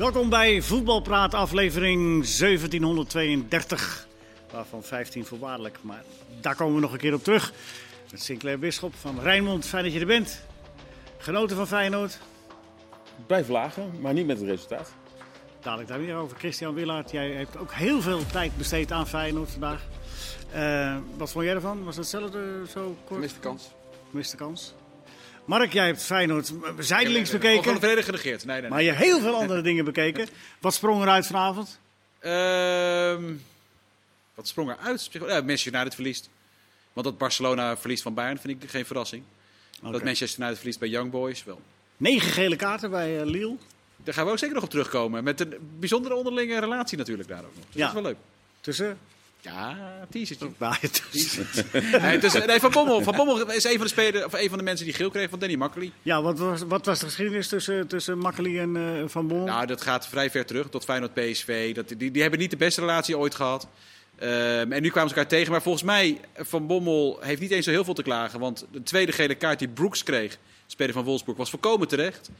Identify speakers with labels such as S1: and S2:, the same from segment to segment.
S1: Welkom bij Voetbalpraat aflevering 1732. Waarvan 15 voorwaardelijk, maar daar komen we nog een keer op terug. Met Sinclair Bisschop van Rijnmond, fijn dat je er bent. Genoten van Feyenoord?
S2: Blijf lagen, maar niet met het resultaat.
S1: Dadelijk daar weer over. Christian Willaert, jij hebt ook heel veel tijd besteed aan Feyenoord vandaag. Uh, wat vond jij ervan? Was hetzelfde zo kort?
S3: Gemiste kans.
S1: Gemiste kans. Mark, jij hebt Feyenoord zijdelings
S3: Ik
S1: bekeken.
S3: heb volledig genegeerd. Nee, nee, nee.
S1: Maar je hebt heel veel andere dingen bekeken. Wat sprong eruit vanavond?
S3: Ehm, wat sprong eruit? Ja, Manchester United verliest. Want dat Barcelona verliest van Bayern vind ik geen verrassing. Dat
S1: Oké.
S3: Manchester United verliest bij Young Boys wel.
S1: Negen gele kaarten bij eh, Lille.
S3: Daar gaan we ook zeker nog op terugkomen. Met een bijzondere onderlinge relatie natuurlijk daar ook nog. Dus
S1: Ja.
S3: Dat is wel leuk.
S1: Tussen?
S3: Ja,
S1: is-
S3: Nee, tussen, nee, van, Bommel. van Bommel is een van de spelers, of een van de mensen die geel kreeg van Danny Makkely.
S1: Ja, wat was, wat was de geschiedenis tussen, tussen Makkeli en eh, Van Bommel?
S3: Nou, dat gaat vrij ver terug, tot Feyenoord PSV. Dat, die, die hebben niet de beste relatie ooit gehad. Ehm, en nu kwamen ze elkaar tegen. Maar volgens mij, Van Bommel heeft niet eens zo heel veel te klagen. Want de tweede gele kaart die Brooks kreeg, speler van Wolfsburg, was volkomen terecht.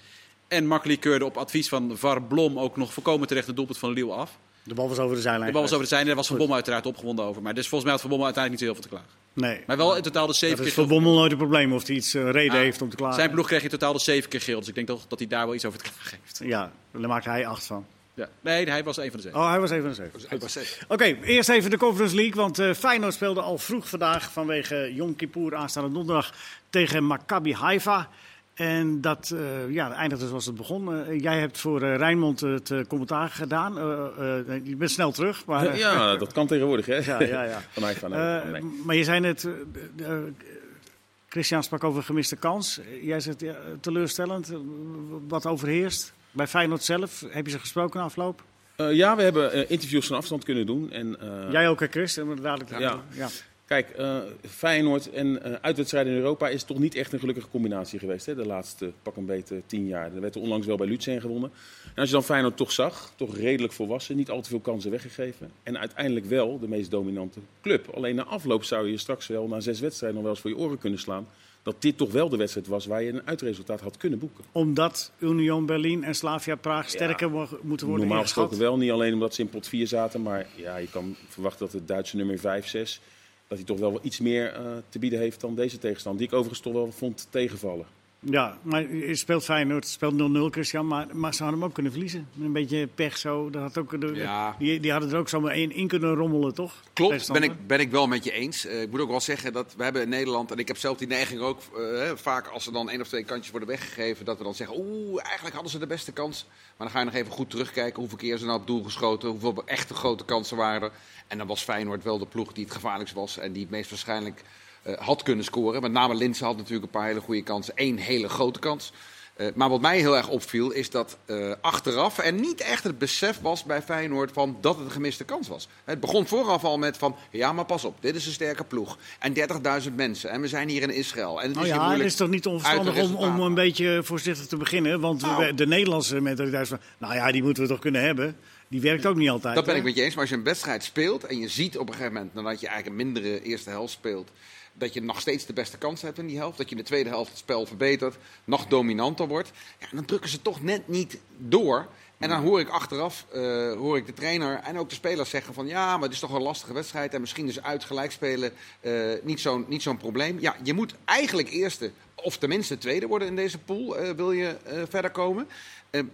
S3: En Makkely keurde op advies van VAR Blom ook nog volkomen terecht het doelpunt van Lille af.
S1: De bal was over de zijlijn.
S3: De bal was over de zijde, daar was Van Bommel uiteraard opgewonden over. Maar dus volgens mij had Van Bommel uiteindelijk niet zo heel veel te klagen.
S1: Nee.
S3: Maar wel in totaal de zeven
S1: Dat is
S3: keer
S1: voor Bommel nooit een probleem of hij iets eh, reden heeft om te klagen.
S3: Zijn ploeg kreeg in totaal de zeven keer geel. Dus ik denk toch dat hij daar wel iets over te klagen heeft.
S1: Ja, daar maakte hij acht van.
S3: Ja. Nee, hij was een van de zeven.
S1: Oh, hij was even een zeven.
S3: Hij was zeven.
S1: Oké, eerst even de Conference League. Want eh Feyenoord speelde al vroeg vandaag vanwege Yom Kippur aanstaande donderdag tegen Maccabi Haifa. En dat eh, ja, eindigde zoals het begon. Eh, jij hebt voor eh, Rijnmond het commentaar gedaan. Je bent snel terug. Maar,
S2: Ja, dat kan tegenwoordig, hè?
S1: ja, ja, ja.
S2: Van mij van,
S1: Eh,
S2: nee.
S1: Maar je zei net, Christian sprak over gemiste kans. Jij zegt ja, teleurstellend. Wat overheerst? Bij Feyenoord zelf, heb je ze gesproken afloop?
S2: Ja, we hebben interviews van afstand kunnen doen. En,
S1: Jij ook, hè, Chris? En we dadelijk
S2: Ja.
S1: ja.
S2: Kijk, eh, Feyenoord en eh, uitwedstrijden in Europa is toch niet echt een gelukkige combinatie geweest. Hè? De laatste pak een beetje tien jaar. Er werd er onlangs wel bij Lutsen gewonnen. En als je dan Feyenoord toch zag, toch redelijk volwassen, niet al te veel kansen weggegeven. En uiteindelijk wel de meest dominante club. Alleen na afloop zou je straks wel na zes wedstrijden nog wel eens voor je oren kunnen slaan. Dat dit toch wel de wedstrijd was waar je een uitresultaat had kunnen boeken.
S1: Omdat Union Berlin en Slavia Praag sterker mo- moeten worden
S2: Normaal gesproken wel, niet alleen omdat ze in pot 4 zaten. Maar ja, je kan verwachten dat het Duitse nummer 5, 6... dat hij toch wel iets meer eh, te bieden heeft dan deze tegenstander. Die ik overigens toch wel vond tegenvallen.
S1: Ja, maar je speelt Feyenoord, speelt 0-0, Christian. Maar, maar ze hadden hem ook kunnen verliezen. Met een beetje pech zo. Dat had ook, de,
S3: Ja.
S1: die, die hadden er ook zomaar in, in kunnen rommelen, toch?
S4: Klopt, ben ik, ben ik wel met je eens. Eh, ik moet ook wel zeggen dat we hebben in Nederland, en ik heb zelf die neiging ook, eh, vaak als er dan één of twee kantjes worden weggegeven, dat we dan zeggen, oeh, eigenlijk hadden ze de beste kans. Maar dan ga je nog even goed terugkijken hoeveel keer ze nou op doel geschoten, hoeveel echte grote kansen waren er. En dan was Feyenoord wel de ploeg die het gevaarlijkst was en die het meest waarschijnlijk had kunnen scoren. Met name Linse had natuurlijk een paar hele goede kansen, één hele grote kans. Eh, maar wat mij heel erg opviel is dat eh, achteraf er niet echt het besef was bij Feyenoord van dat het een gemiste kans was. Het begon vooraf al met van ja, maar pas op, dit is een sterke ploeg. En 30.000 mensen en we zijn hier in Israël. En het
S1: Nou
S4: is hier
S1: ja, het is toch niet onverstandig om, om een beetje voorzichtig te beginnen? Want
S4: Nou.
S1: de Nederlandse mentaliteit van, nou ja, die moeten we toch kunnen hebben. Die werkt ook niet altijd.
S4: Dat ben ik met je eens. Maar als je een wedstrijd speelt en je ziet op een gegeven moment, nadat je eigenlijk een mindere eerste helft speelt, dat je nog steeds de beste kans hebt in die helft. Dat je in de tweede helft het spel verbetert, nog dominanter wordt. Ja, dan drukken ze toch net niet door. En dan hoor ik achteraf eh, hoor ik de trainer en ook de spelers zeggen van ja, maar het is toch een lastige wedstrijd. En misschien is uit gelijk spelen eh, niet zo'n probleem. Ja, je moet eigenlijk eerste of tenminste tweede worden in deze pool, eh, wil je verder komen.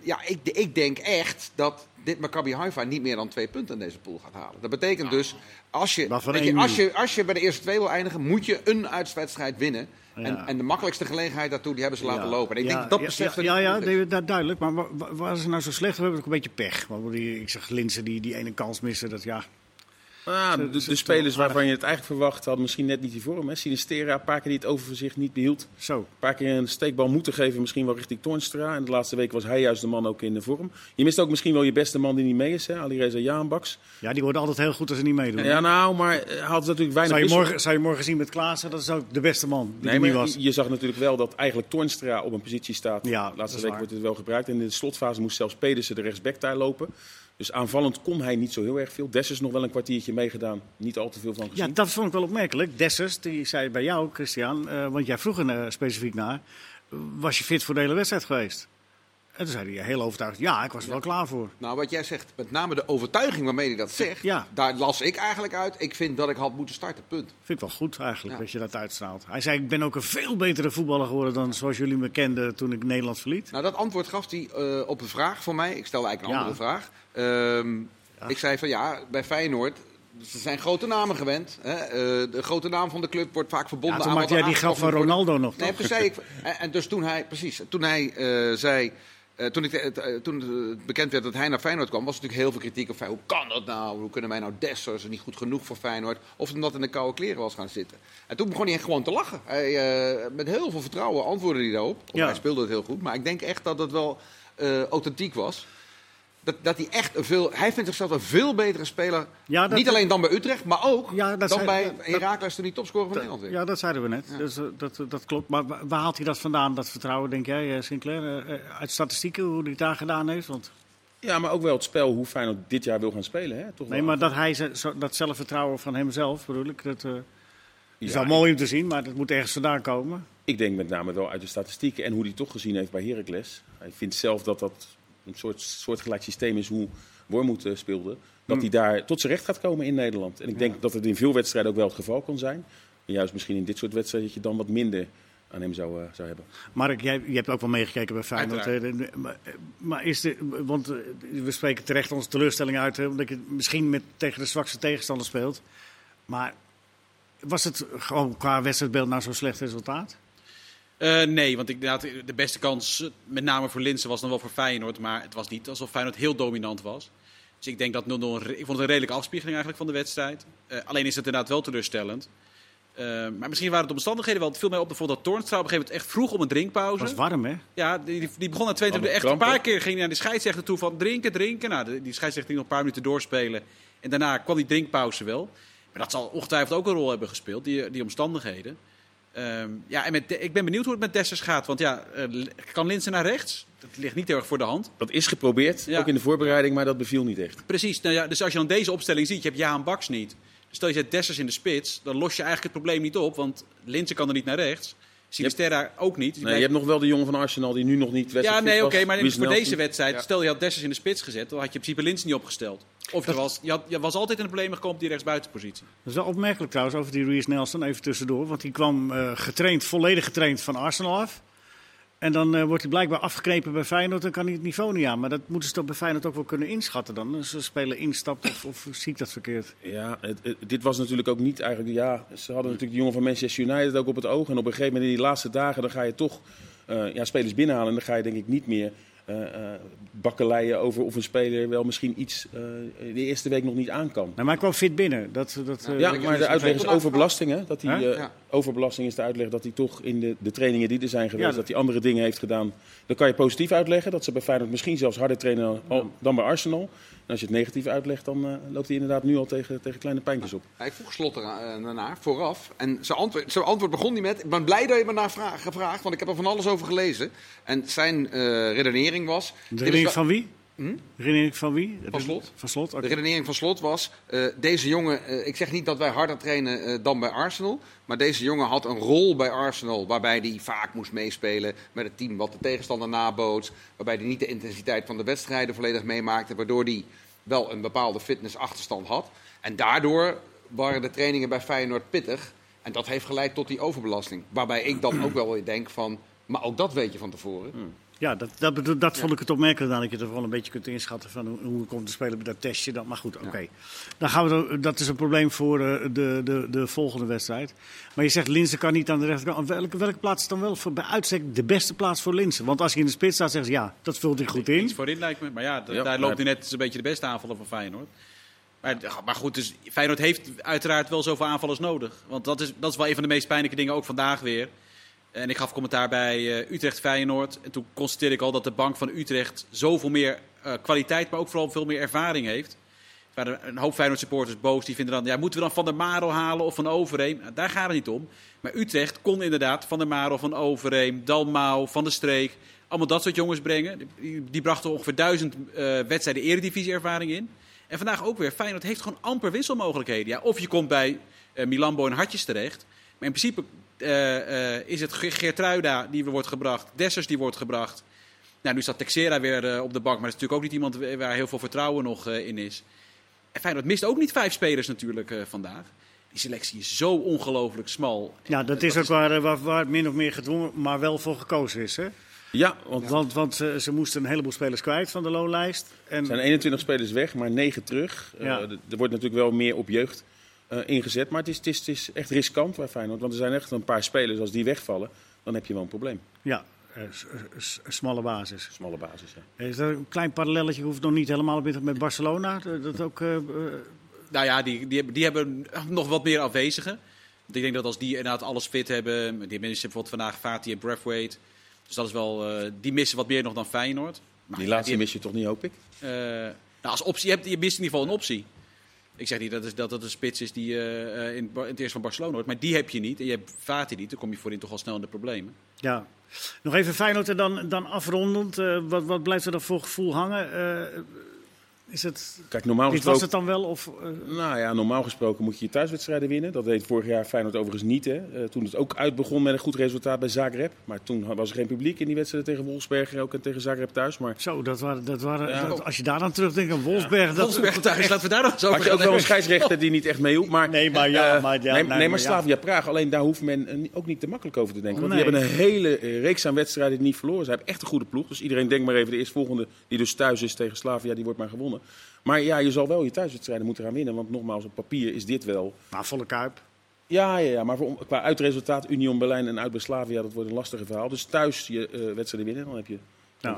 S4: Ja, ik, ik denk echt dat dit Maccabi Haifa niet meer dan twee punten in deze pool gaat halen. Dat betekent dus, als je, als, je, als je bij de eerste twee wil eindigen, moet je een uitwedstrijd winnen.
S1: Ja.
S4: En, en de makkelijkste gelegenheid daartoe, die hebben ze laten
S1: Ja.
S4: lopen. En ik
S1: Ja,
S4: denk dat
S1: ja,
S4: besef
S1: ja, ja, nee, dat duidelijk. Maar wa- wa- waar ze nou zo slecht? We hebben ook een beetje pech. Want die- Ik zag Linsen die die ene kans missen. Dat, ja.
S2: Ah, de, de spelers waarvan je het eigenlijk verwacht hadden misschien net niet die vorm. Hè. Sinistera, een paar keer die het overzicht niet behield.
S1: Zo.
S2: Een paar keer een steekbal moeten geven, misschien wel richting Toornstra. En de laatste week was hij juist de man ook in de vorm. Je mist ook misschien wel je beste man die niet mee is, hè? Alireza Jaanbaks.
S1: Ja, die worden altijd heel goed als ze niet meedoen.
S2: Ja, nou, maar had natuurlijk weinig
S1: zou, je morgen, zou je morgen zien met Klaassen? Dat is ook de beste man die
S2: Nee, maar
S1: niet was.
S2: je- je zag natuurlijk wel dat eigenlijk Toornstra op een positie staat.
S1: Ja,
S2: laatste week
S1: waar.
S2: wordt het wel gebruikt. En in de slotfase moest zelfs Pedersen de rechtsback daar lopen. Dus aanvallend kon hij niet zo heel erg veel. Dessers nog wel een kwartiertje meegedaan. Niet al te veel van gezien.
S1: Ja, dat vond ik wel opmerkelijk. Dessers, die zei bij jou, Christian, eh, want jij vroeg er eh, specifiek naar. Was je fit voor de hele wedstrijd geweest? En toen zei hij heel overtuigd, ja, ik was er wel klaar voor.
S4: Nou, wat jij zegt, met name de overtuiging waarmee hij dat zegt,
S1: Ja.
S4: daar las ik eigenlijk uit. Ik vind dat ik had moeten starten, punt.
S1: Vind ik wel goed eigenlijk,
S4: Ja.
S1: dat je dat uitstraalt. Hij zei, ik ben ook een veel betere voetballer geworden dan zoals jullie me kenden toen ik Nederland verliet.
S4: Nou, dat antwoord gaf hij eh, op een vraag van mij. Ik stelde eigenlijk een
S1: Ja.
S4: andere vraag. Ehm, Ik zei van ja, bij Feyenoord, ze zijn grote namen gewend. Hè? Eh, de grote naam van de club wordt vaak
S1: Ja,
S4: verbonden
S1: toen
S4: aan
S1: maakte
S4: wat
S1: jij die grap van. Ronaldo nog,
S4: Nee, zei ik, en, en dus toen hij, precies, toen hij eh, zei, eh, toen, ik, het, toen het bekend werd dat hij naar Feyenoord kwam, was er natuurlijk heel veel kritiek op Feyenoord. Hoe kan dat nou? Hoe kunnen wij nou Dessers niet goed genoeg voor Feyenoord? Of omdat in de koude kleren was gaan zitten. En toen begon hij gewoon te lachen. Hij, met heel veel vertrouwen antwoordde hij daarop.
S1: Ja.
S4: Hij speelde het heel goed, maar ik denk echt dat het wel authentiek was. Dat, dat hij echt veel. Hij vindt zichzelf een veel betere speler.
S1: Ja, dat-
S4: niet alleen dan bij Utrecht, maar ook
S1: Ja, dat
S4: dan
S1: zei-
S4: bij
S1: dat-
S4: Heracles toen hij topscorer van Nederland werd.
S1: Ja, dat zeiden we net. Dus, eh, dat, dat klopt. Maar wa- waar haalt hij dat vandaan, dat vertrouwen, denk jij, eh, Sinclair? Eh, eh, uit statistieken, hoe hij het daar gedaan heeft? Want,
S2: Ja, maar ook wel het spel hoe Feyenoord dit jaar wil gaan spelen. Hè? Toch
S1: nee,
S2: wel.
S1: maar dat, hij, dat zelfvertrouwen van hemzelf, bedoel ik, dat eh, is wel mooi om te zien, maar dat moet ergens vandaan komen.
S2: Ik denk met name wel uit de statistieken en hoe hij toch gezien heeft bij Heracles. Hij vindt zelf dat dat een soort soortgelijk systeem is hoe Wormoed eh, speelde. Dat hij daar tot zijn recht gaat komen in Nederland. En ik denk dat het in veel wedstrijden ook wel het geval kan zijn. En juist misschien in dit soort wedstrijden dat je dan wat minder aan hem zou, eh, zou hebben.
S1: Mark, jij, je hebt ook wel meegekeken bij Feyenoord. Hè. De- Maar, maar is de, want eh, we spreken terecht onze teleurstelling uit, hè, omdat je misschien met, tegen de zwakste tegenstander speelt. Maar was het gewoon qua wedstrijdbeeld nou zo'n slecht resultaat?
S3: Eh, nee, want inderdaad, de beste kans, met name voor Linsen, was dan wel voor Feyenoord. Maar het was niet alsof Feyenoord heel dominant was. Dus ik denk dat 0-0, een re- ik vond het een redelijke afspiegeling eigenlijk van de wedstrijd. Eh, alleen is het inderdaad wel teleurstellend. Eh, maar misschien waren het de omstandigheden wel. Het viel mij op bijvoorbeeld dat Toornstra op een gegeven moment echt vroeg om een drinkpauze.
S1: Het was warm, hè?
S3: Ja, die, die- begon na 22 minuten echt een paar keer ging hij naar de scheidsrechter toe van drinken, drinken. Nou, die scheidsrechter ging nog een paar minuten doorspelen. En daarna kwam die drinkpauze wel. Maar dat zal ongetwijfeld ook een rol hebben gespeeld, die, die omstandigheden. Ehm, ja, en met, de- ik ben benieuwd hoe het met Dessers gaat. Want ja, eh, kan Linsen naar rechts? Dat ligt niet heel erg voor de hand.
S2: Dat is geprobeerd,
S3: Ja.
S2: ook in de voorbereiding, maar dat beviel niet echt.
S3: Precies. Nou ja, dus als je dan deze opstelling ziet, je hebt Jaan Baks niet. Stel je zet Dessers in de spits, dan los je eigenlijk het probleem niet op. Want Linsen kan er niet naar rechts. Sinisterra ook niet.
S2: Nee, je hebt nog wel de jongen van Arsenal die nu nog niet
S3: Ja,
S2: wedstrijd
S3: nee, oké, maar voor deze wedstrijd,
S4: Ja.
S3: stel je had Dessers in de spits gezet, dan had je in principe Lins niet opgesteld. Of je was, je, had, je was altijd in de problemen gekomen op die rechtsbuitenpositie.
S1: Dat is wel opmerkelijk trouwens over die Reece Nelson, even tussendoor. Want die kwam eh, getraind, volledig getraind van Arsenal af. En dan eh, wordt hij blijkbaar afgeknepen bij Feyenoord en kan hij het niveau niet aan. Maar dat moeten ze toch bij Feyenoord ook wel kunnen inschatten dan. Dus Ze spelen instapt of, of zie ik dat verkeerd?
S2: Ja, het, het- dit was natuurlijk ook niet eigenlijk. Ja, ze hadden natuurlijk de jongen van Manchester United ook op het oog. En op een gegeven moment in die laatste dagen, dan ga je toch eh, ja, spelers binnenhalen. En dan ga je denk ik niet meer eh eh, bakkeleien over of een speler wel misschien iets eh, de eerste week nog niet aan kan.
S1: Nou, maar hij kwam fit binnen. Dat, dat,
S2: Ja, maar de uitleg is overbelasting. Hè? Dat hij, eh,
S4: Ja.
S2: Overbelasting is de uitleg dat hij toch in de, de trainingen die er zijn geweest,
S1: Ja.
S2: dat hij andere dingen heeft gedaan. Dan kan je positief uitleggen. Dat ze bij Feyenoord misschien zelfs harder trainen al- dan bij Arsenal. En als je het negatief uitlegt, dan eh, loopt hij inderdaad nu al tegen, tegen kleine pijntjes op.
S4: Hij vroeg Slot ernaar, vooraf. En zijn antwoord, zijn antwoord begon niet met... Ik ben blij dat je me naar vraag, gevraagd, want ik heb er van alles over gelezen. En zijn eh, redenering was...
S1: de
S4: wel-
S1: van wie?
S4: Hm?
S1: De herinnering van wie?
S4: Van Slot.
S1: Van Slot.
S4: De redenering van Slot was, eh, deze jongen, eh, ik zeg niet dat wij harder trainen eh, dan bij Arsenal, maar deze jongen had een rol bij Arsenal waarbij hij vaak moest meespelen met het team wat de tegenstander naboots, waarbij hij niet de intensiteit van de wedstrijden volledig meemaakte, waardoor hij wel een bepaalde fitnessachterstand had. En daardoor waren de trainingen bij Feyenoord pittig en dat heeft geleid tot die overbelasting. Waarbij ik dan ook wel weer denk van, maar ook dat weet je van tevoren.
S1: Ja, dat, dat, dat vond ik het opmerkelijk. Dat je er wel een beetje kunt inschatten van hoe, hoe komt te spelen bij dat testje. Dan. Maar goed, oké. Dan gaan we Dat is een probleem voor eh, de, de, de volgende wedstrijd. Maar je zegt Linsen kan niet aan de rechterkant. Welke, welke plaats is dan wel voor, bij uitstek de beste plaats voor Linsen? Want als hij in de spits staat, zeggen ze ja, dat vult hij goed in.
S3: Iets voorin lijkt me. Maar ja, d-
S2: Ja,
S3: daar
S2: maar-
S3: loopt hij net een beetje de beste aanvaller van Feyenoord. Maar, maar goed, dus Feyenoord heeft uiteraard wel zoveel aanvallers nodig. Want dat is, dat is wel een van de meest pijnlijke dingen, ook vandaag weer. En ik gaf commentaar bij eh, Utrecht-Feyenoord. En toen constateerde ik al dat de bank van Utrecht zoveel meer eh, kwaliteit, maar ook vooral veel meer ervaring heeft. Er waren een hoop Feyenoord supporters boos. Die vinden dan, ja, moeten we dan Van der Marel halen of Van Overheem? Nou, daar gaat het niet om. Maar Utrecht kon inderdaad Van der Marel, Van Overheem, Dalmau, Van der Streek... allemaal dat soort jongens brengen. Die, brachten ongeveer duizend eh, wedstrijden eredivisie-ervaring in. En vandaag ook weer. Feyenoord heeft gewoon amper wisselmogelijkheden. Ja, of je komt bij Milambo en Hartjes terecht. Maar in principe is het Ge- Geertruida die wordt gebracht. Dessers die wordt gebracht. Nou, nu staat Texera weer eh, op de bank, maar dat is natuurlijk ook niet iemand waar heel veel vertrouwen nog eh, in is. En Feyenoord mist ook niet vijf spelers natuurlijk eh, vandaag. Die selectie is zo ongelooflijk smal.
S1: Ja, dat is ook waar, eh, waar, waar het min of meer gedwongen, maar wel voor gekozen is. Hè?
S2: Ja, want
S1: Want, want ze, ze moesten een heleboel spelers kwijt van de loonlijst. En,
S2: er zijn 21 spelers weg, maar 9 terug. Eh,
S1: Ja.
S2: er wordt natuurlijk wel meer op jeugd eh, ingezet. Maar het is, het, is, het is echt riskant bij Feyenoord. Want er zijn echt een paar spelers, als die wegvallen, dan heb je wel een probleem.
S1: Ja, eh, s- smalle basis.
S2: Smalle basis, ja.
S1: Is dat een klein parallelletje? Hoeft nog niet helemaal met, met Barcelona. Dat ook, eh, eh,
S3: Nou ja, die, die, hebben, die hebben nog wat meer afwezigen. Ik denk dat als die inderdaad alles fit hebben... Die missen bijvoorbeeld vandaag Fatih en Braithwaite. Dus dat is wel... eh, die missen wat meer nog dan Feyenoord. Maar
S2: Die
S3: ja,
S2: laatste
S3: die
S2: mis je toch niet, hoop ik?
S3: Eh, nou, als optie, je, hebt, je mist in ieder geval een optie. Ik zeg niet dat, het- dat een spits is die eh, in, in het eerste van Barcelona hoort, maar die heb je niet. En je hebt Fati niet, dan kom je voorin toch al snel in de problemen.
S1: ja. Nog even Feyenoord en dan, dan afrondend. eh, wat, wat blijft er dan voor gevoel hangen? Eh, is het,
S2: Kijk, normaal
S1: dit was het dan wel? Of, eh,
S2: Nou ja, normaal gesproken moet je je thuiswedstrijden winnen. Dat deed vorig jaar Feyenoord overigens niet. Hè. Eh, toen het ook uit begon met een goed resultaat bij Zagreb. Maar toen was er geen publiek in die wedstrijden tegen Wolfsberger ook en tegen Zagreb thuis. Maar
S1: zo, dat waren, dat waren,
S2: Ja.
S1: dat- als je daar dan terugdenkt aan Wolfsberg. dat,
S3: Wolfsberg thuis, laten we daar nog eens over
S2: had je ook wel een scheidsrechter die niet echt meehielp. Maar,
S1: Nee, maar ja,
S2: eh,
S1: maar ja,
S2: nee,
S1: nee,
S2: nee,
S1: maar ja.
S2: Slavia Praag, alleen daar hoeft men ook niet te makkelijk over te denken. Want
S1: Nee.
S2: die hebben een hele reeks aan wedstrijden die niet verloren. Ze hebben echt een goede ploeg. Dus iedereen denkt maar even, de eerstvolgende die dus thuis is tegen Slavia, die wordt maar gewonnen. Maar ja, je zal wel je thuiswedstrijden moeten gaan winnen. Want nogmaals, op papier is dit wel
S1: Maar volle kuip.
S2: Ja, ja, ja, maar voor, qua uitresultaat Union Berlijn en uit bij Slavia, dat wordt een lastige verhaal. Dus thuis je eh, wedstrijden winnen, dan heb je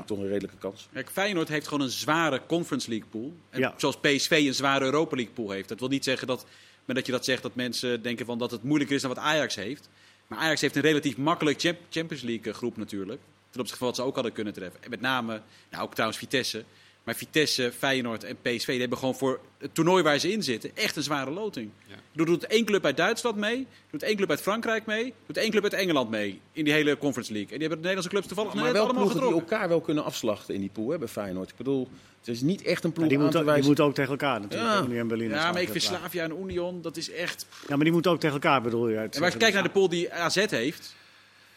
S2: toch een redelijke kans.
S3: Kijk, Feyenoord heeft gewoon een zware Conference League pool. En
S1: Ja.
S3: Zoals PSV een zware Europa League pool heeft. Dat wil niet zeggen dat, maar dat je dat zegt dat mensen denken van dat het moeilijker is dan wat Ajax heeft. Maar Ajax heeft een relatief makkelijk Champ- Champions League eh, groep natuurlijk. Ten opzichte van wat ze ook hadden kunnen treffen. En met name, nou ook trouwens Vitesse. Maar Vitesse, Feyenoord en PSV die hebben gewoon voor het toernooi waar ze in zitten echt een zware loting.
S4: Ja.
S3: Er doet één club uit Duitsland mee, doet één club uit Frankrijk mee, doet één club uit Engeland mee in die hele Conference League. En die hebben de Nederlandse clubs toevallig
S2: Maar
S3: net
S2: wel
S3: allemaal
S2: ploegen die elkaar wel kunnen afslachten in die pool hè, bij Feyenoord. Ik bedoel, het is niet echt een ploeg
S1: Maar die
S2: aan
S1: moeten
S2: te
S1: die moeten ook tegen elkaar natuurlijk.
S2: Ja.
S1: Union Berlin
S3: Ja, maar ik vind. Slavia en Union, dat is echt...
S1: Ja, maar die moeten ook tegen elkaar bedoel je.
S3: als je kijkt naar de pool die AZ heeft,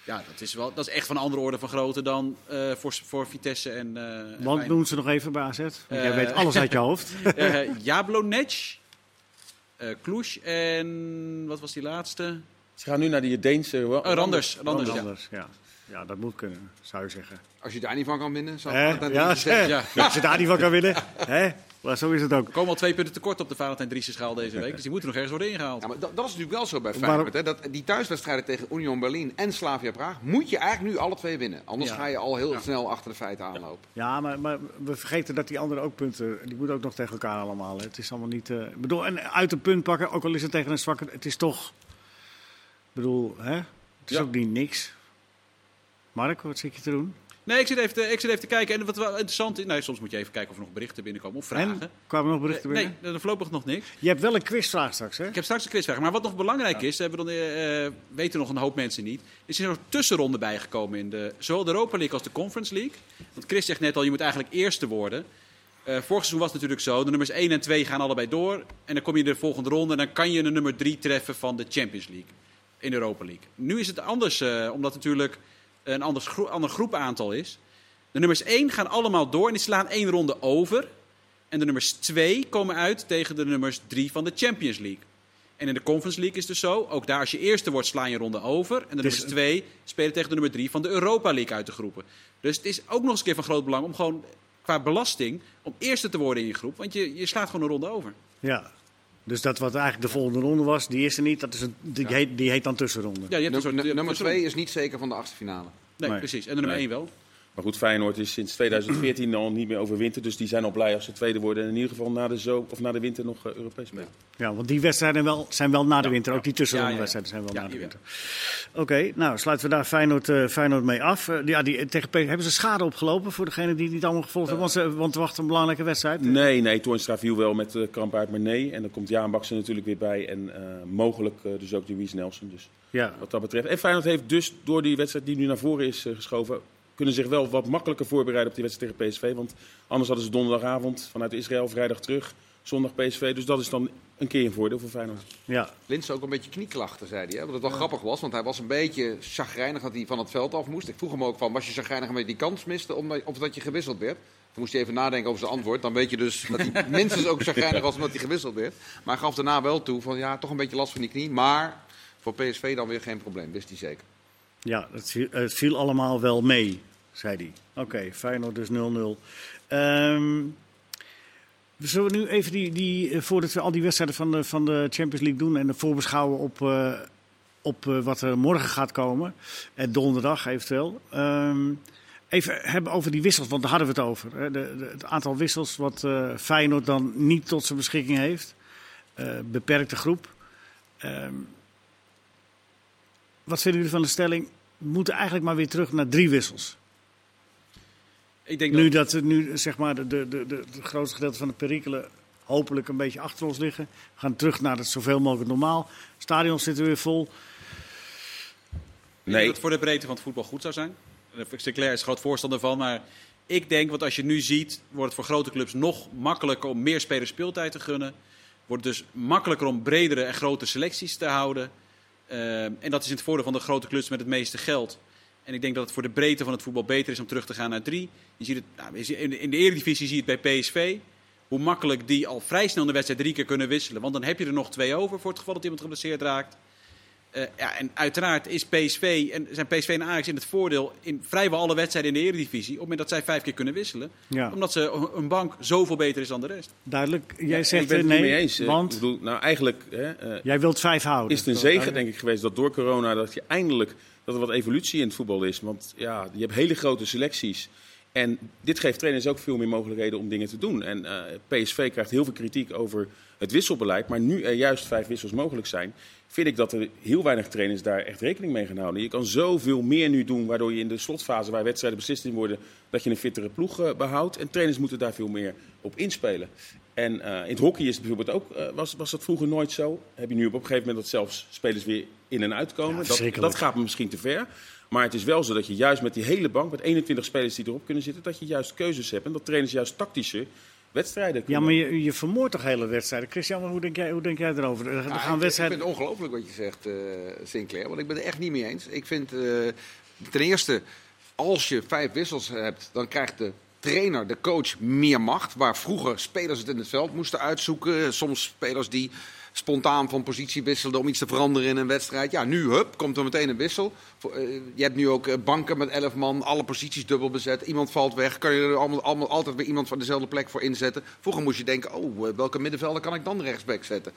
S3: ja, dat is, wel, dat is echt van een andere orde van grootte dan eh, voor, voor Vitesse en, eh en
S1: Want doen ze nog even bij AZ? Want jij
S3: Eh.
S1: weet alles uit je hoofd.
S3: Eh, Jablonec, eh Cluj en wat was die laatste?
S2: Ze gaan nu naar die Deense...
S3: Oh, Randers. Randers, ja.
S1: Anders, ja. Ja, dat moet kunnen, zou je zeggen.
S4: Als je daar niet van kan winnen, zou ik
S1: Ja,
S4: zeggen.
S3: Ja.
S1: Als je daar niet van kan winnen. Hè? Maar zo is het ook.
S3: We komen al twee punten tekort op de Valentijn Driessen schaal deze week, dus die moeten nog ergens worden ingehaald.
S4: Ja, maar dat, dat is natuurlijk wel zo bij Feyenoord. Hè? Dat, die thuiswedstrijden tegen Union Berlin en Slavia Praag moet je eigenlijk nu alle twee winnen. Anders
S1: Ja.
S4: ga je al heel snel achter de feiten aanlopen.
S1: Ja, maar, maar we vergeten dat die anderen ook punten... Die moeten ook nog tegen elkaar allemaal. Hè. Het is allemaal niet... eh, ik bedoel, en uit een punt pakken, ook al is het tegen een zwakke... Het is toch... Ik bedoel, hè? Het is
S2: Ja.
S1: ook niet niks. Mark, wat zit je te doen?
S3: Nee, ik zit even te, ik zit even te kijken en wat wel interessant is, nou, soms moet je even kijken of er nog berichten binnenkomen of vragen.
S1: En? Kwamen er nog berichten
S3: nee,
S1: binnen?
S3: er voorlopig nog niks.
S1: Je hebt wel een quizvraag straks, hè?
S3: Ik heb straks een quizvraag. Maar wat nog belangrijk is, hebben we dan, eh, eh, weten nog een hoop mensen niet, is er een tussenronde bijgekomen in de, zowel de Europa League als de Conference League. Want Chris zegt net al, je moet eigenlijk eerste worden. Eh vorig seizoen was het natuurlijk zo, de nummers 1 en 2 gaan allebei door. En dan kom je in de volgende ronde en dan kan je de nummer 3 treffen van de Champions League in de Europa League. Nu is het anders, eh, omdat natuurlijk een ander, gro ander groepaantal is. De nummers 1 gaan allemaal door en die slaan één ronde over. En de nummers 2 komen uit tegen de nummers 3 van de Champions League. En in de Conference League is het dus zo, ook daar als je eerste wordt sla je ronde over. En de
S1: Dus-
S3: nummers 2 spelen tegen de nummer 3 van de Europa League uit de groepen. Dus het is ook nog eens een keer van groot belang om gewoon qua belasting om eerste te worden in je groep. Want je, je slaat gewoon een ronde over.
S1: Ja. Dus dat wat eigenlijk de volgende ronde was, die is er niet. Dat is een, die, heet, die heet dan tussenronde.
S3: Ja, je hebt een soort,
S4: Nummer,
S3: je hebt
S4: nummer
S3: een soort-
S4: twee is niet zeker van de achtste finale.
S3: Nee,
S1: Nee.
S3: precies. En de nummer
S2: Nee.
S3: 1 wel.
S2: Maar goed, Feyenoord is sinds 2014 al niet meer overwinterd. Dus die zijn al blij als ze tweede worden. En in ieder geval na de, zo of na de winter nog eh, Europees spelen.
S1: Ja, want die wedstrijden wel, zijn wel na de winter. Ook die tussenronde
S3: Ja, ja, ja.
S1: wedstrijden zijn wel
S3: Ja,
S1: na de winter. Oké, nou sluiten we daar Feyenoord, eh, Feyenoord mee af. Eh, ja, die, tegen PSV hebben ze schade opgelopen voor degene die het niet allemaal gevolgd hebben? Want, ze, want wacht een belangrijke wedstrijd.
S2: Nee, nee, Toornstra viel wel met eh, kramp uit, maar nee. En dan komt Jaan Baksen natuurlijk weer bij. En eh, mogelijk dus ook Louise Nelson. Dus
S1: Ja,
S2: wat dat betreft. En Feyenoord heeft dus door die wedstrijd die nu naar voren is geschoven... kunnen zich wel wat makkelijker voorbereiden op die wedstrijd tegen PSV. Want anders hadden ze donderdagavond vanuit Israël vrijdag terug. zondag PSV. Dus dat is dan een keer een voordeel voor Feyenoord.
S1: Ja,
S4: Lins ook een beetje knieklachten, zei hij. Hè? Wat het wel grappig was, want hij was een beetje chagrijnig dat hij van het veld af moest. Ik vroeg hem ook van, was je chagrijnig omdat je die kans miste omdat- of dat je gewisseld werd? Toen moest hij even nadenken over zijn antwoord. Dan weet je dus dat hij minstens ook chagrijnig was omdat hij gewisseld werd. Maar hij gaf daarna wel toe van, ja, toch een beetje last van die knie. Maar voor PSV dan weer geen probleem, wist hij zeker.
S1: Ja het, viel, allemaal wel mee, zei hij. Oké, Feyenoord dus 0-0. Ehm, we zullen nu even die, die, eh, voordat we al die wedstrijden van de, van de Champions League doen en de voorbeschouwen op, eh, op eh, wat er morgen gaat komen. En donderdag eventueel. Ehm, even hebben over die wissels, want daar hadden we het over. Hè. De, het aantal wissels wat eh, Feyenoord dan niet tot zijn beschikking heeft. Beperkte groep. Ehm, wat vinden jullie van de stelling? We moeten eigenlijk maar weer terug naar drie wissels.
S3: Ik denk
S1: Nu
S3: dat,
S1: dat het nu zeg maar de, de, de, de, grootste gedeelte van de perikelen hopelijk een beetje achter ons liggen. We gaan terug naar het zoveel mogelijk normaal. Stadions zitten weer vol.
S3: ik denk
S2: Nee,
S3: dat het voor de breedte van het voetbal goed zou zijn. Eh, Sinclair is groot voorstander van, maar ik denk, want als je nu ziet, wordt het voor grote clubs nog makkelijker om meer spelers speeltijd te gunnen. Wordt het dus makkelijker om bredere en grote selecties te houden. Eh, en dat is in het voordeel van de grote clubs met het meeste geld. En ik denk dat het voor de breedte van het voetbal beter is om terug te gaan naar drie. Je ziet het, nou, in de- Eredivisie zie je het bij PSV. Hoe makkelijk die al vrij snel de wedstrijd drie keer kunnen wisselen. Want dan heb je er nog twee over voor het geval dat iemand geblesseerd raakt. Eh, ja, en uiteraard is PSV en zijn PSV en Ajax in het voordeel in vrijwel alle wedstrijden in de Eredivisie. Op het moment dat zij vijf keer kunnen wisselen.
S1: Ja,
S3: Omdat ze een bank zoveel beter is dan de rest.
S1: duidelijk. Jij
S2: Ja,
S1: zegt
S2: ik ben
S1: eh,
S2: het niet
S1: nee,
S2: mee eens. eh.
S1: want
S2: Ik bedoel, nou, eigenlijk hè, eh,
S1: jij wilt vijf houden.
S2: is het een zegen, denk ik, geweest dat door corona dat je eindelijk dat er wat evolutie in het voetbal is. Want ja, je hebt hele grote selecties. En dit geeft trainers ook veel meer mogelijkheden om dingen te doen. En eh, PSV krijgt heel veel kritiek over het wisselbeleid. Maar nu er juist vijf wissels mogelijk zijn, vind ik dat er heel weinig trainers daar echt rekening mee gaan houden. Je kan zoveel meer nu doen, waardoor je in de slotfase waar wedstrijden beslist in worden, dat je een fittere ploeg eh, behoudt. En trainers moeten daar veel meer op inspelen. En eh, in het hockey is het bijvoorbeeld ook, eh, was, was dat vroeger nooit zo. Heb je nu op een gegeven moment dat zelfs spelers weer in en uitkomen.
S1: Ja,
S2: dat, dat gaat me misschien te ver. Maar het is wel zo dat je juist met die hele bank, met 21 spelers die erop kunnen zitten, dat je juist keuzes hebt. En dat trainers juist tactische wedstrijden
S1: Ja, maar je, je vermoordt toch hele wedstrijden. Christian, hoe denk jij, hoe denk jij erover? Er,
S4: Ja,
S1: gaan
S4: ik,
S1: wedstrijden...
S4: ik vind het ongelooflijk wat je zegt, eh, Sinclair. Want ik ben het echt niet mee eens. Ik vind eh, ten eerste, als je vijf wissels hebt, dan krijgt de trainer, de coach, meer macht. Waar vroeger spelers het in het veld moesten uitzoeken. Soms spelers die spontaan van positie wisselden om iets te veranderen in een wedstrijd. Ja, nu, hup, komt er meteen een wissel. Eh, je hebt nu ook eh, banken met elf man, alle posities dubbel bezet. Iemand valt weg, kan je er allemaal, allemaal, altijd weer iemand van dezelfde plek voor inzetten. Vroeger moest je denken, oh, eh, welke middenvelder kan ik dan rechtsback zetten?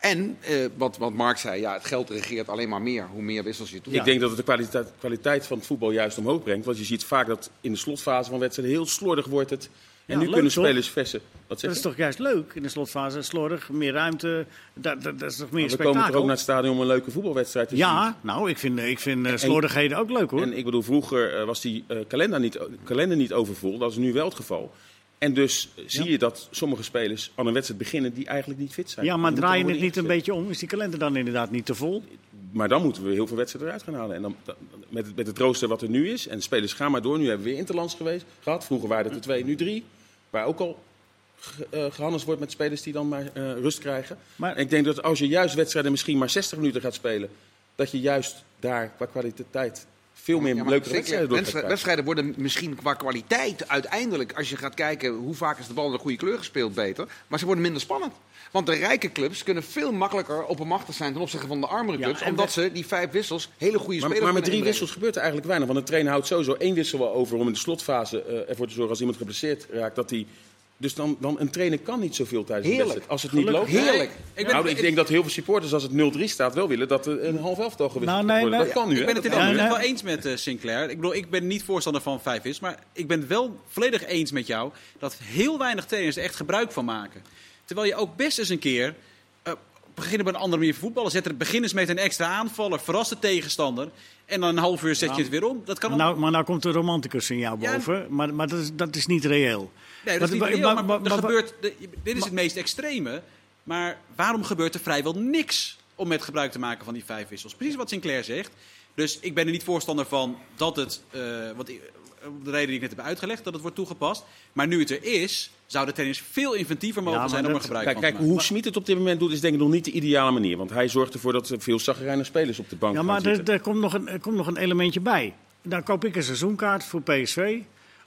S4: En eh, wat, wat Mark zei, ja, het geld regeert alleen maar meer. Hoe meer wissels je doet.
S2: Ik denk dat het de kwaliteit, kwaliteit van het voetbal juist omhoog brengt. Want je ziet vaak dat in de slotfase van wedstrijden heel slordig wordt het. En
S1: Ja,
S2: nu
S1: leuk,
S2: kunnen
S1: toch?
S2: spelers versen. Wat zeg
S1: Dat is toch juist leuk in de slotfase? Slordig, meer ruimte. Dat, dat, dat is toch meer
S2: Maar we komen toch
S1: spektakel?
S2: ook naar het stadion om een leuke voetbalwedstrijd te zien.
S1: Ja, nou, ik vind, ik vind eh, slordigheden ook leuk hoor.
S2: En ik bedoel, vroeger eh, was die eh, kalender, niet, kalender niet overvol. Dat is nu wel het geval. En dus zie
S1: Ja.
S2: je dat sommige spelers aan een wedstrijd beginnen die eigenlijk niet fit zijn.
S1: ja, maar draai je het niet een beetje om? Is die kalender dan inderdaad niet te vol?
S2: Maar dan moeten we heel veel wedstrijden eruit gaan halen. En dan, dan- met, het- met het rooster wat er nu is. En de spelers gaan maar door. Nu hebben we weer Interlands geweest, gehad. Vroeger waren het er twee, nu drie. Waar ook al eh, gehandeld wordt met spelers die dan maar eh, rust krijgen.
S1: Maar-
S2: En ik denk dat als je juist wedstrijden misschien maar 60 minuten gaat spelen. Dat je juist daar qua kwaliteit veel meer
S4: Ja,
S2: leuke wedstrijden
S4: wedstrijden, worden misschien qua kwaliteit uiteindelijk, als je gaat kijken hoe vaak is de bal in de goede kleur gespeeld, beter. Maar ze worden minder spannend. Want de rijke clubs kunnen veel makkelijker oppermachtig zijn ten opzichte van de armere clubs. omdat
S1: we-
S4: ze die vijf wissels hele goede spelers
S2: maar met drie
S4: inbrengen.
S2: wissels gebeurt er eigenlijk weinig. Want een trainer houdt sowieso één wissel wel over om in de slotfase eh, ervoor te zorgen als iemand geblesseerd raakt. Dat hij, dus dan, dan een trainer kan niet zoveel tijdens de wedstrijd. Als het niet loopt.
S4: Heerlijk.
S3: Ik ben,
S2: nou, ik denk dat heel veel supporters als het 0-3 staat wel willen dat er een half elftal gewisseld
S1: Nou, nee,
S2: wordt.
S1: nee.
S2: Dat kan nu,
S3: ik ben het in ieder
S1: Ja,
S3: geval
S1: nee.
S3: wel eens met eh, Sinclair. Ik bedoel, ik ben niet voorstander van vijf is, maar ik ben het wel volledig eens met jou dat heel weinig trainers er echt gebruik van maken. Terwijl je ook best eens een keer eh, beginnen op een andere manier voetballen. Zet er begin eens met een extra aanvaller, verras de tegenstander en dan een half uur zet je het weer om. Dat kan
S1: Maar nou, maar nou komt de romanticus in jou
S3: Ja.
S1: boven. Maar, maar dat, is, dat is niet reëel.
S3: Nee, dat is niet
S1: Wat-
S3: reëel,
S1: maar-
S3: maar, er gebeurt, de- dit is het meest extreme. Maar waarom gebeurt er vrijwel niks om met gebruik te maken van die vijf wissels? Precies wat Sinclair zegt. Dus ik ben er niet voorstander van dat het... eh, ik- Om de reden die ik net heb uitgelegd, dat het wordt toegepast. Maar nu het er is, zou de tennis veel inventiever mogen
S1: Ja,
S3: zijn om er gebruik
S2: Kijk,
S3: van te
S2: kijk hoe Smit het op dit moment doet, is denk ik nog niet de ideale manier. Want hij zorgt ervoor dat er veel zagrijnige spelers op de bank
S1: Ja,
S2: gaan
S1: maar er,
S2: zitten.
S1: er, komt nog een, er komt nog een elementje bij. Dan koop ik een seizoenkaart voor PSV.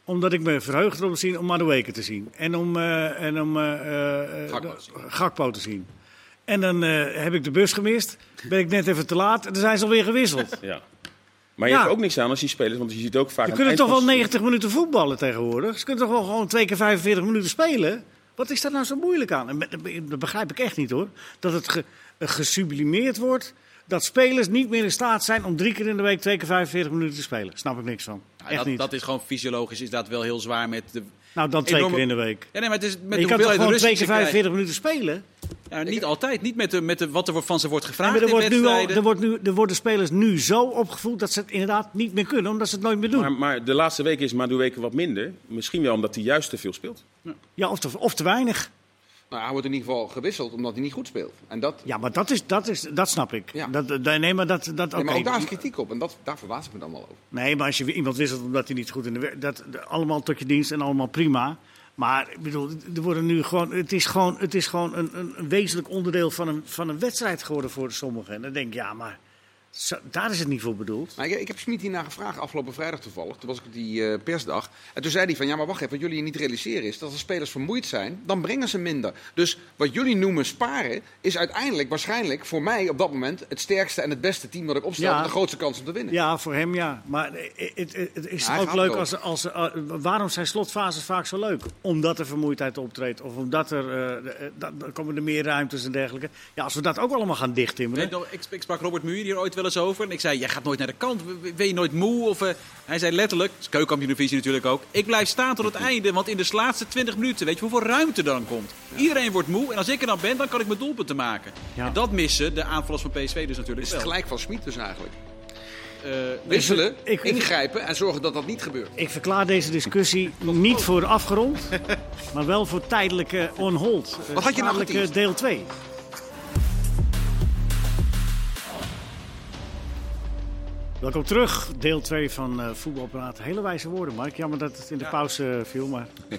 S1: Omdat ik me verheugd erop zien om Madueke te zien. En om, eh, en om eh, eh,
S4: Gakpo te.
S1: Gakpo te zien. En dan eh, heb ik de bus gemist. Ben ik net even te laat. En dan zijn ze alweer gewisseld.
S2: Ja. Maar je
S1: Ja.
S2: hebt ook niks aan als die spelers, want je ziet ook vaak...
S1: Ze kunnen toch wel
S2: eind van-
S1: 90 minuten voetballen tegenwoordig? Ze kunnen toch wel gewoon twee keer 45 minuten spelen? Wat is daar nou zo moeilijk aan? En Dat dat begrijp ik echt niet hoor. Dat het ge- gesublimeerd wordt. Dat spelers niet meer in staat zijn om drie keer in de week twee keer 45 minuten te spelen. Snap ik niks van.
S3: Ja,
S1: Echt
S3: dat,
S1: niet.
S3: dat is gewoon fysiologisch, is dat wel heel zwaar met de...
S1: nou, dan twee
S3: enorme-
S1: keer in de week.
S3: Ja, nee, maar het is met
S1: je
S3: de
S1: kan toch gewoon twee keer
S3: ze krijgen.
S1: 45 minuten spelen?
S3: Ja, niet altijd. Niet met, de, met de, wat er wordt- van ze wordt
S1: Ja,
S3: gevraagd
S1: maar er,
S3: in
S1: wordt nu al, er, wordt nu, er worden spelers nu zo opgevoed dat ze het inderdaad niet meer kunnen. Omdat ze het nooit meer doen.
S2: Maar, maar de laatste weken is Madueke wat minder. Misschien wel omdat hij juist te veel speelt.
S1: Ja, of te, of te weinig.
S4: Nou, hij wordt in ieder geval gewisseld omdat hij niet goed speelt. En dat,
S1: Ja, maar dat, is, dat, is, dat snap ik.
S4: Ja.
S1: Dat, nee, maar dat, dat,
S4: nee, maar ook daar is kritiek op. En dat, daar verbaas ik me dan wel over.
S1: Nee, maar als je iemand wisselt omdat hij niet goed in de werk... Dat, dat- allemaal tot je dienst en allemaal prima. Maar ik bedoel, er worden nu gewoon, het is gewoon, het is gewoon een, een, een wezenlijk onderdeel van een, van een wedstrijd geworden voor sommigen. En dan denk ik, ja, maar zo- daar is het niet voor bedoeld.
S4: Maar ik, ik heb Smit hierna gevraagd afgelopen vrijdag toevallig. Toen was ik op die eh, persdag. En toen zei hij van, ja maar wacht even, wat jullie niet realiseren is dat als spelers vermoeid zijn, dan brengen ze minder. Dus wat jullie noemen sparen, is uiteindelijk waarschijnlijk voor mij op dat moment het sterkste en het beste team dat ik opstel
S1: Ja.
S4: met de grootste kans om te winnen.
S1: Ja, voor hem ja. Maar het, het, het is
S4: Ja,
S1: ook leuk als, als, eh, waarom zijn slotfases vaak zo leuk? Omdat er vermoeidheid optreedt of omdat er, eh, dan komen er meer ruimtes en dergelijke. Ja, als we dat ook allemaal gaan dichttimmeren.
S3: Je nog, ik, ik sprak Robert Muur hier ooit wel eens over. En ik zei, jij gaat nooit naar de kant. Ben je nooit moe? Of, eh, hij zei letterlijk, het is keukenkampioenvisie natuurlijk ook. Ik blijf staan tot het einde. Want in de laatste 20 minuten, weet je hoeveel ruimte er dan komt? Iedereen wordt moe. En als ik er dan ben, dan kan ik mijn doelpunten maken.
S1: Ja.
S3: En dat missen de aanvallers van PSV dus natuurlijk
S4: Het is
S3: wel.
S4: gelijk van Smit dus eigenlijk.
S3: Eh,
S4: Wisselen,
S1: ik- ik-
S4: ingrijpen en zorgen dat dat niet gebeurt.
S1: Ik verklaar deze discussie niet voor afgerond, maar wel voor tijdelijke on hold.
S4: Wat had je nou
S1: deel 2. Welkom terug, deel 2 van eh Voetbalpraat. Hele wijze woorden, Mark. Jammer dat het in de pauze viel, maar...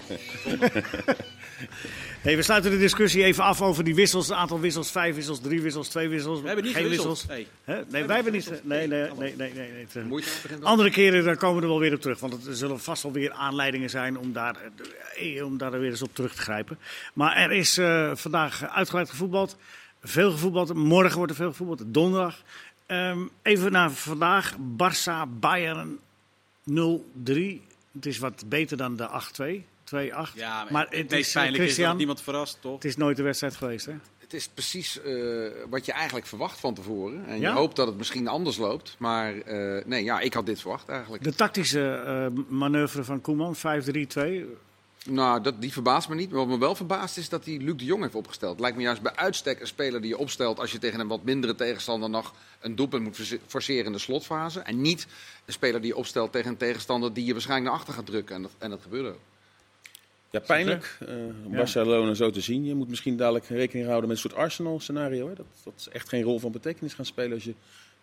S1: hey, we sluiten de discussie even af over die wissels. Het aantal wissels, vijf wissels, drie wissels, twee wissels.
S3: we hebben niet
S1: geen wissels.
S3: Nee.
S1: Nee, wij hebben niet... Nee, nee, nee, nee. nee. Het, andere keren daar komen we er wel weer op terug. Want er zullen vast wel weer aanleidingen zijn om daar, eh, om daar weer eens op terug te grijpen. Maar er is eh, vandaag uitgebreid gevoetbald. Veel gevoetbald. Morgen wordt er veel gevoetbald. Donderdag. Ehm, even naar vandaag. Barça, Bayern 0-3. Het is wat beter dan de 8-2. 2-8.
S3: Ja, maar,
S1: maar
S3: het, meest
S1: is,
S3: pijnlijke is dat niemand verrast, toch?
S1: het is nooit de wedstrijd geweest, hè?
S4: Het is precies eh, wat je eigenlijk verwacht van tevoren. En
S1: Ja?
S4: je hoopt dat het misschien anders loopt. Maar eh, nee, ja, ik had dit verwacht eigenlijk.
S1: De tactische eh, manoeuvre van Koeman, 5-3-2.
S4: Nou, dat, die verbaast me niet. Maar wat me wel verbaast is dat hij Luc de Jong heeft opgesteld. Lijkt me juist bij uitstek een speler die je opstelt als je tegen een wat mindere tegenstander nog een doelpunt moet force- forceren in de slotfase. En niet een speler die je opstelt tegen een tegenstander die je waarschijnlijk naar achter gaat drukken. En dat, en dat gebeurde ook.
S2: Ja, pijnlijk. eh, om Barcelona zo te zien. Je moet misschien dadelijk rekening houden met een soort Arsenal-scenario. hè. Dat, dat is echt geen rol van betekenis gaan spelen als je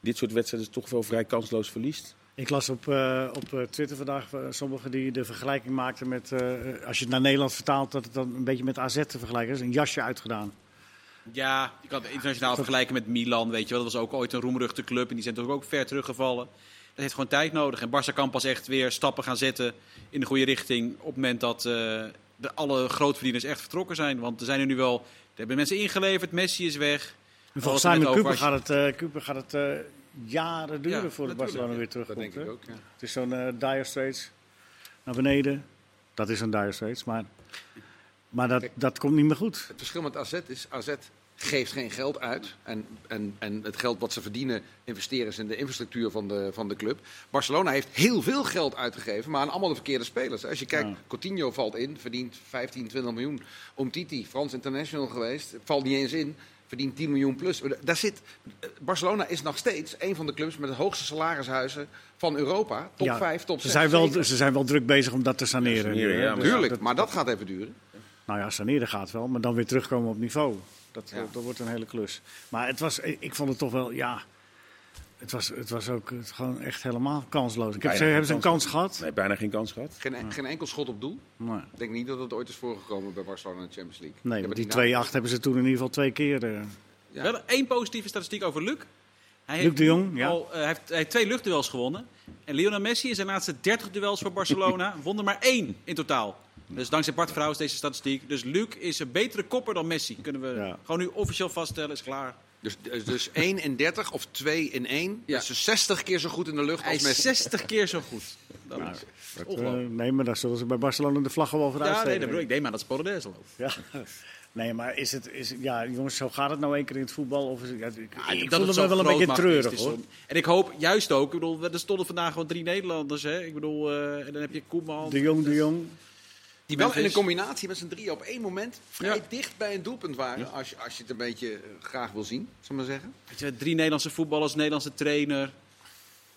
S2: dit soort wedstrijden toch wel vrij kansloos verliest.
S1: Ik las op, eh, op eh, Twitter vandaag eh, sommigen die de vergelijking maakten met, als je het naar Nederland vertaalt, dat het dan een beetje met AZ te vergelijken is. Een jasje uitgedaan.
S3: Ja, je kan het internationaal vergelijken met Milan, weet je wel. Dat was ook ooit een roemruchte club en die zijn toch ook ver teruggevallen. Dat heeft gewoon tijd nodig. En Barça kan pas echt weer stappen gaan zetten in de goede richting op het moment dat de, alle grootverdieners echt vertrokken zijn. Want er zijn er nu wel, er hebben mensen ingeleverd, Messi is weg.
S1: En volgens
S3: net
S1: Cooper gaat het, Cooper gaat het jaren duren
S3: Ja,
S1: voordat Barcelona weer terugkomt.
S4: Dat denk ik ook. Ja.
S1: Het is zo'n eh dire straits naar beneden. Dat is een dire straits, maar, maar dat, dat komt niet meer goed.
S4: Het verschil met AZ is, AZ geeft geen geld uit. En, en, en het geld wat ze verdienen investeren ze in de infrastructuur van de, van de club. Barcelona heeft heel veel geld uitgegeven, maar aan allemaal de verkeerde spelers. Als je kijkt,
S1: Ja.
S4: Coutinho valt in, verdient 15, 20 miljoen. Omtiti, Frans International geweest, valt niet eens in. Verdient 10 miljoen plus. Daar zit, Barcelona is nog steeds een van de clubs met de hoogste salarishuizen van Europa. Top
S1: Ja,
S4: 5, top
S1: Ze
S4: 6.
S1: zijn, wel, ze zijn wel druk bezig om dat te saneren.
S2: ja,
S1: Dus
S4: Tuurlijk,
S1: dat-
S4: maar dat gaat even duren.
S1: Nou ja, saneren gaat wel, maar dan weer terugkomen op niveau. Dat,
S4: Ja.
S1: dat wordt een hele klus. Maar het was, ik vond het toch wel, ja... Het was, het was ook het, gewoon echt helemaal kansloos. Ik heb ze, hebben ze een
S2: kans.
S1: gehad?
S2: Nee, bijna geen kans gehad.
S4: Geen, en- geen enkel schot op doel.
S1: Nee,
S4: Ik denk niet dat het ooit is voorgekomen bij Barcelona in de Champions League.
S1: nee want
S4: maar
S1: die
S4: naam-
S1: 2-8 hebben ze toen in ieder geval twee keer. eh,
S4: Ja.
S3: Wel één positieve statistiek over Luc. Hij
S1: Luc de Jong, ja.
S3: al, eh, hij, heeft, hij heeft twee luchtduels gewonnen. En Lionel Messi in zijn laatste 30 duels voor Barcelona won er maar één in totaal. Dus dankzij Bart Vrouws deze statistiek. Dus Luc is een betere kopper dan Messi. Kunnen we
S1: Ja.
S3: gewoon nu officieel vaststellen, is klaar.
S4: Dus, dus- dus 1 in 30 of 2 in 1.
S3: Ja.
S4: Dus dus 60 keer zo goed in de lucht
S3: Hij
S4: als
S3: is
S4: Messi.
S3: 60 keer zo goed. Dat is
S1: dat, eh,
S3: ongelooflijk.
S1: nee, maar daar zullen ze bij Barcelona de vlag wel voor
S3: Ja, nee, dat bedoel ik. Neem aan dat Polonaise lopen.
S1: Ja. Nee, maar is het, is, ja, jongens, zo gaat het nou één keer in het voetbal? Of is het, ja, ik
S3: Ja,
S1: ik
S3: dat
S1: voelde
S3: het
S1: me
S3: zo
S1: wel een beetje
S3: is,
S1: treurig
S3: is
S1: hoor.
S3: En ik hoop juist ook, ik bedoel, er stonden vandaag gewoon drie Nederlanders. Hè? Ik bedoel, eh, en dan heb je Koeman.
S1: De Jong, de Jong.
S4: Die wel in een combinatie met z'n drieën op één moment vrij
S3: Ja.
S4: dicht bij een doelpunt waren. Als, je, als je het een beetje eh, graag wil zien, zal ik maar zeggen.
S3: Weet je, drie Nederlandse voetballers, Nederlandse trainer.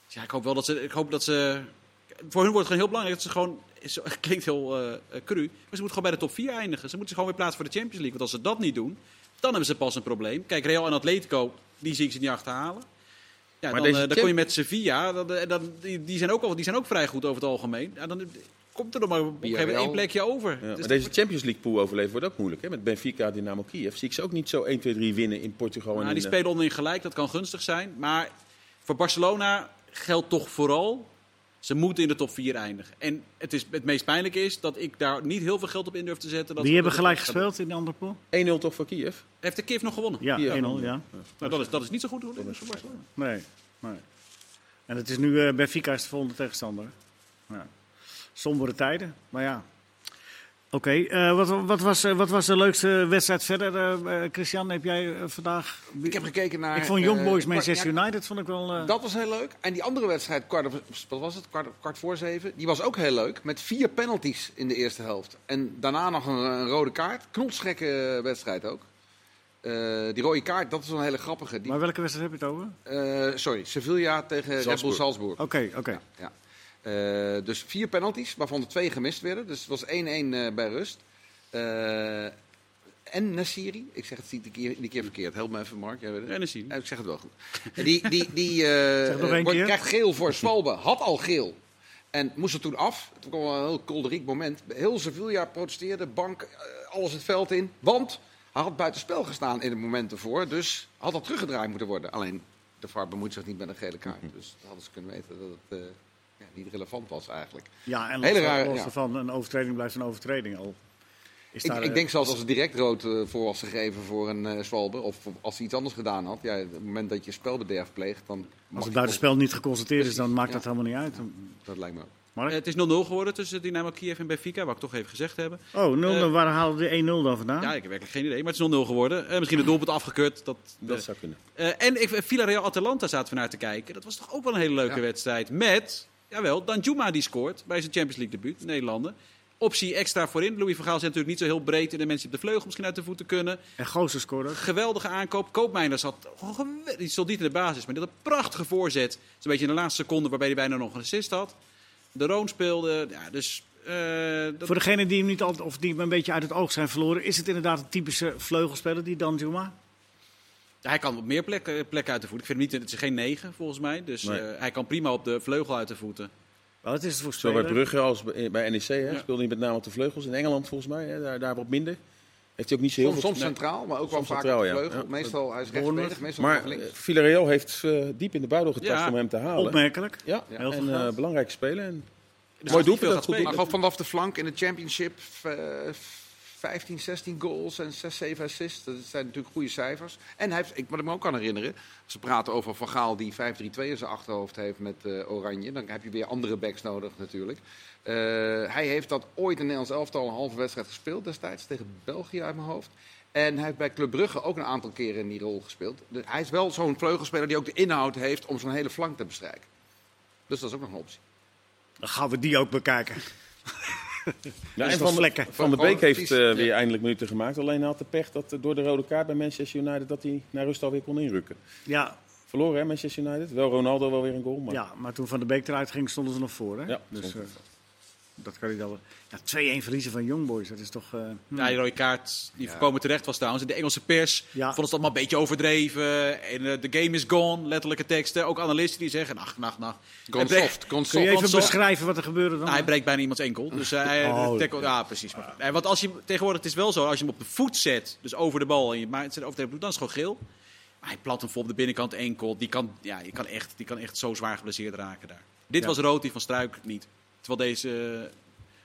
S3: Ja, ik hoop wel dat ze. Ik hoop dat ze. Voor hun wordt het gewoon heel belangrijk dat ze gewoon. Het klinkt heel eh, eh, cru. Maar ze moeten gewoon bij de top 4 eindigen. Ze moeten zich gewoon weer plaatsen voor de Champions League. Want als ze dat niet doen, dan hebben ze pas een probleem. Kijk, Real en Atletico, die zie ik ze niet achterhalen. Ja,
S2: Maar
S3: dan,
S2: deze
S3: dan kom je met Sevilla. Dan, dan, die, die, zijn ook al, die zijn ook vrij goed over het algemeen. Ja, dan komt er nog maar op een gegeven moment
S4: Villarreal.
S3: één plekje over.
S2: Ja,
S3: Dus
S2: deze Champions League pool overleven wordt ook moeilijk. Hè? Met Benfica, Dynamo Kiev zie ik ze ook niet zo 1, 2, 3 winnen in Portugal. en
S3: Nou,
S2: in
S3: die
S2: de-
S3: spelen onderling gelijk, dat kan gunstig zijn. Maar voor Barcelona geldt toch vooral, ze moeten in de top 4 eindigen. En het, is, het meest pijnlijke is dat ik daar niet heel veel geld op in durf te zetten. Dat
S1: Die hebben gelijk gespeeld in de andere pool?
S2: 1-0 toch voor Kiev?
S3: Heeft de Kiev nog gewonnen?
S1: Ja,
S2: Ja.
S1: 1-0, ja.
S3: Nou, dat, is, dat is niet zo goed hoor, voor Barcelona.
S1: Nee, nee. En het is nu eh Benfica is de volgende tegenstander. Ja. Sombere tijden, maar ja. Oké, eh, wat, wat, was, eh, wat was de leukste wedstrijd verder? eh, Christian, heb jij vandaag...
S4: Ik heb gekeken naar...
S1: Ik vond Young Boys Manchester
S4: ja,
S1: United vond ik wel... eh,
S4: Dat was heel leuk. En die andere wedstrijd, kwart, wat was het? Kwart, kwart voor zeven, die was ook heel leuk. Met vier penalties in de eerste helft. En daarna nog een, een rode kaart. Knotsgekke wedstrijd ook. Eh, die rode kaart, dat is wel een hele grappige. Die,
S1: Maar welke wedstrijd heb je het over?
S4: eh, sorry, Sevilla tegen Red Bull
S2: Salzburg.
S4: Salzburg.
S1: Oké, oké.
S4: Ja. Dus vier penalties, waarvan er twee gemist werden. Dus het was 1-1 eh, bij rust. Eh, en Nassiri, ik zeg het die keer, die keer verkeerd. Help me even, Mark. Jij weet het.
S3: En.
S4: Ja, ik zeg het wel goed. Die, die, die eh, wordt- krijgt geel voor Swalbe. Had al geel. En moest er toen af. Het was wel een heel kolderiek moment. Heel Sevilla protesteerde. Bank, eh, alles het veld in. Want hij had buitenspel gestaan in het moment ervoor. Dus had dat teruggedraaid moeten worden. Alleen de VAR bemoeit zich niet met een gele kaart. Dus dat hadden ze kunnen weten dat het eh, ja, niet relevant was eigenlijk.
S1: Ja, en
S4: Hele
S1: los,
S4: rare-
S1: los
S4: ja.
S1: ervan, een overtreding blijft een overtreding al. Is
S4: Ik,
S1: daar,
S4: ik
S1: eh,
S4: denk zelfs als het direct rood eh, voor was gegeven voor een eh Swalbe. Of als hij iets anders gedaan had. Ja, op het moment dat je spelbederf pleegt. Dan
S1: Als het buitenspel niet geconstateerd is, dan maakt
S4: Ja.
S1: dat helemaal niet uit.
S4: Dat lijkt me ook.
S1: Mark?
S3: Eh, het is 0-0 geworden tussen Dynamo Kiev en Benfica, wat ik toch even gezegd hebben.
S1: Oh, 0,
S3: eh,
S1: waar halen we de 1-0 dan vandaan?
S3: Ja, ik heb werkelijk geen idee, maar het is 0-0 geworden. Eh, misschien het doelpunt afgekeurd. Dat,
S2: Dat zou kunnen.
S3: Eh, en ik, Villarreal Atalanta zaten we naar te kijken. Dat was toch ook wel een hele leuke
S4: Ja.
S3: wedstrijd. Met, jawel, Danjuma die scoort bij zijn Champions League debuut, Nederlander. Optie extra voorin. Louis van Gaal zit natuurlijk niet zo heel breed in de mensen die op de vleugel misschien uit de voeten kunnen.
S1: En Goossen scoorde.
S3: Geweldige aankoop. Koopmeiners had, oh, die stond niet in de basis, maar die had een prachtige voorzet. Zo'n beetje in de laatste seconde waarbij hij bijna nog een assist had. De Roon speelde, ja, dus... eh, dat,
S1: Voor degenen die hem niet altijd, of die hem een beetje uit het oog zijn verloren, is het inderdaad een typische vleugelspeler, die Danjuma?
S3: Hij kan op meer plekken, plekken uit de voeten. Ik vind hem niet, het is geen negen volgens mij. Dus
S2: Nee.
S3: eh, hij kan prima op de vleugel uit de voeten.
S1: Wat is het voor
S2: Zo bij? Brugge als bij bij NEC hè,
S3: Ja.
S2: speelde hij met name op de vleugels. In Engeland volgens mij, hè, daar, daar wat minder. Heeft hij ook niet zo heel
S4: Soms,
S2: veel...
S4: soms centraal, maar ook wel vaak
S2: centraal,
S4: op de vleugel.
S2: Ja.
S4: Meestal, hij is rechtsbeenig, meestal
S2: Maar
S4: vanaf
S2: eh,
S4: links.
S2: Villarreal heeft eh, diep in de buidel getast
S3: Ja.
S2: om hem te halen.
S1: Opmerkelijk.
S2: Ja,
S1: Heel
S2: en
S1: veel
S2: eh
S1: geld.
S2: belangrijke speler. En
S3: Dus
S2: Mooi doelpunt, dat goed
S4: Maar gewoon vanaf de flank in de championship, eh, 15, 16 goals en 6, 7 assists. Dat zijn natuurlijk goede cijfers. En hij heeft, ik, wat ik me ook kan herinneren, we praten over Van Gaal die 5-3-2 in zijn achterhoofd heeft met eh, Oranje. Dan heb je weer andere backs nodig natuurlijk. Eh, hij heeft dat ooit in Nederlands elftal een halve wedstrijd gespeeld destijds tegen België uit mijn hoofd. En hij heeft bij Club Brugge ook een aantal keren in die rol gespeeld. Hij is wel zo'n vleugelspeler die ook de inhoud heeft om zo'n hele flank te bestrijken. Dus dat is ook nog een optie.
S1: Dan gaan we die ook bekijken.
S2: Ja,
S1: is
S2: en van,
S1: vlekken.
S2: van de Beek heeft eh,
S4: ja.
S2: weer eindelijk minuten gemaakt. Alleen hij had de pech dat eh, door de rode kaart bij Manchester United dat hij naar rust alweer kon inrukken.
S1: Ja,
S2: Verloren hè, Manchester United. Wel Ronaldo wel weer een goal. Maar...
S1: ja, maar toen Van de Beek eruit ging, stonden ze nog voor. Hè?
S2: Ja,
S1: dus, eh, dat kan hij dan wel. Ja, 2-1 verliezen van Young Boys, dat is toch... eh, hm.
S3: Ja, die rode kaart die
S4: Ja.
S3: voorkomen terecht was trouwens. In de Engelse pers
S1: Ja.
S3: ze het allemaal een beetje overdreven. En eh, de game is gone, letterlijke teksten. Ook analisten die zeggen, ach, nacht, nacht.
S4: Gone soft, gone
S1: Kun je even beschrijven wat er gebeurde dan?
S3: Nou, hij breekt bijna iemands enkel. Dus eh, hij,
S1: Oh,
S3: tackle- ja, precies. Maar, eh, want als je, tegenwoordig het is wel zo, als je hem op de voet zet, dus over de bal, en je maakt het over de doet, dan is het gewoon geel. Maar hij plat hem vol op de binnenkant enkel. Die kan, ja, die kan, echt, die kan echt zo zwaar geblesseerd raken daar. Dit
S1: Ja.
S3: was rood, die van Struik niet. Terwijl deze eh,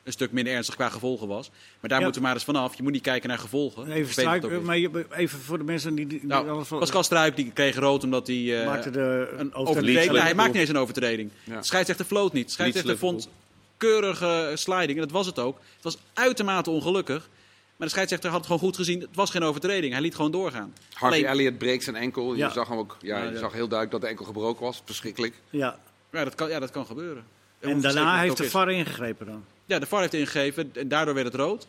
S3: een stuk minder ernstig qua gevolgen was. Maar daar
S1: Ja.
S3: moeten we maar eens vanaf. Je moet niet kijken naar gevolgen.
S1: Even, struik, maar je, even voor de mensen die, die
S3: Nou,
S1: alles van-
S3: Pascal Struik die kreeg rood omdat hij eh,
S1: maakte de
S3: een
S1: overtreding.
S3: Nee, hij maakt niet eens een overtreding.
S4: Ja.
S3: De scheidsrechter floot niet. De scheidsrechter vond keurige sliding. En dat was het ook. Het was uitermate ongelukkig. Maar de scheidsrechter had het gewoon goed gezien. Het was geen overtreding. Hij liet gewoon doorgaan.
S4: Harvey
S3: Alleen-
S4: Elliott breekt zijn enkel. Je
S1: Ja.
S4: zag hem ook. Ja,
S3: Ja,
S4: je
S3: ja.
S4: zag heel duidelijk dat de enkel gebroken was. Verschrikkelijk.
S1: Ja.
S3: Ja, dat kan, ja, dat kan gebeuren.
S1: En daarna heeft de. VAR ingegrepen dan.
S3: Ja, de VAR heeft ingegeven. En daardoor werd het rood.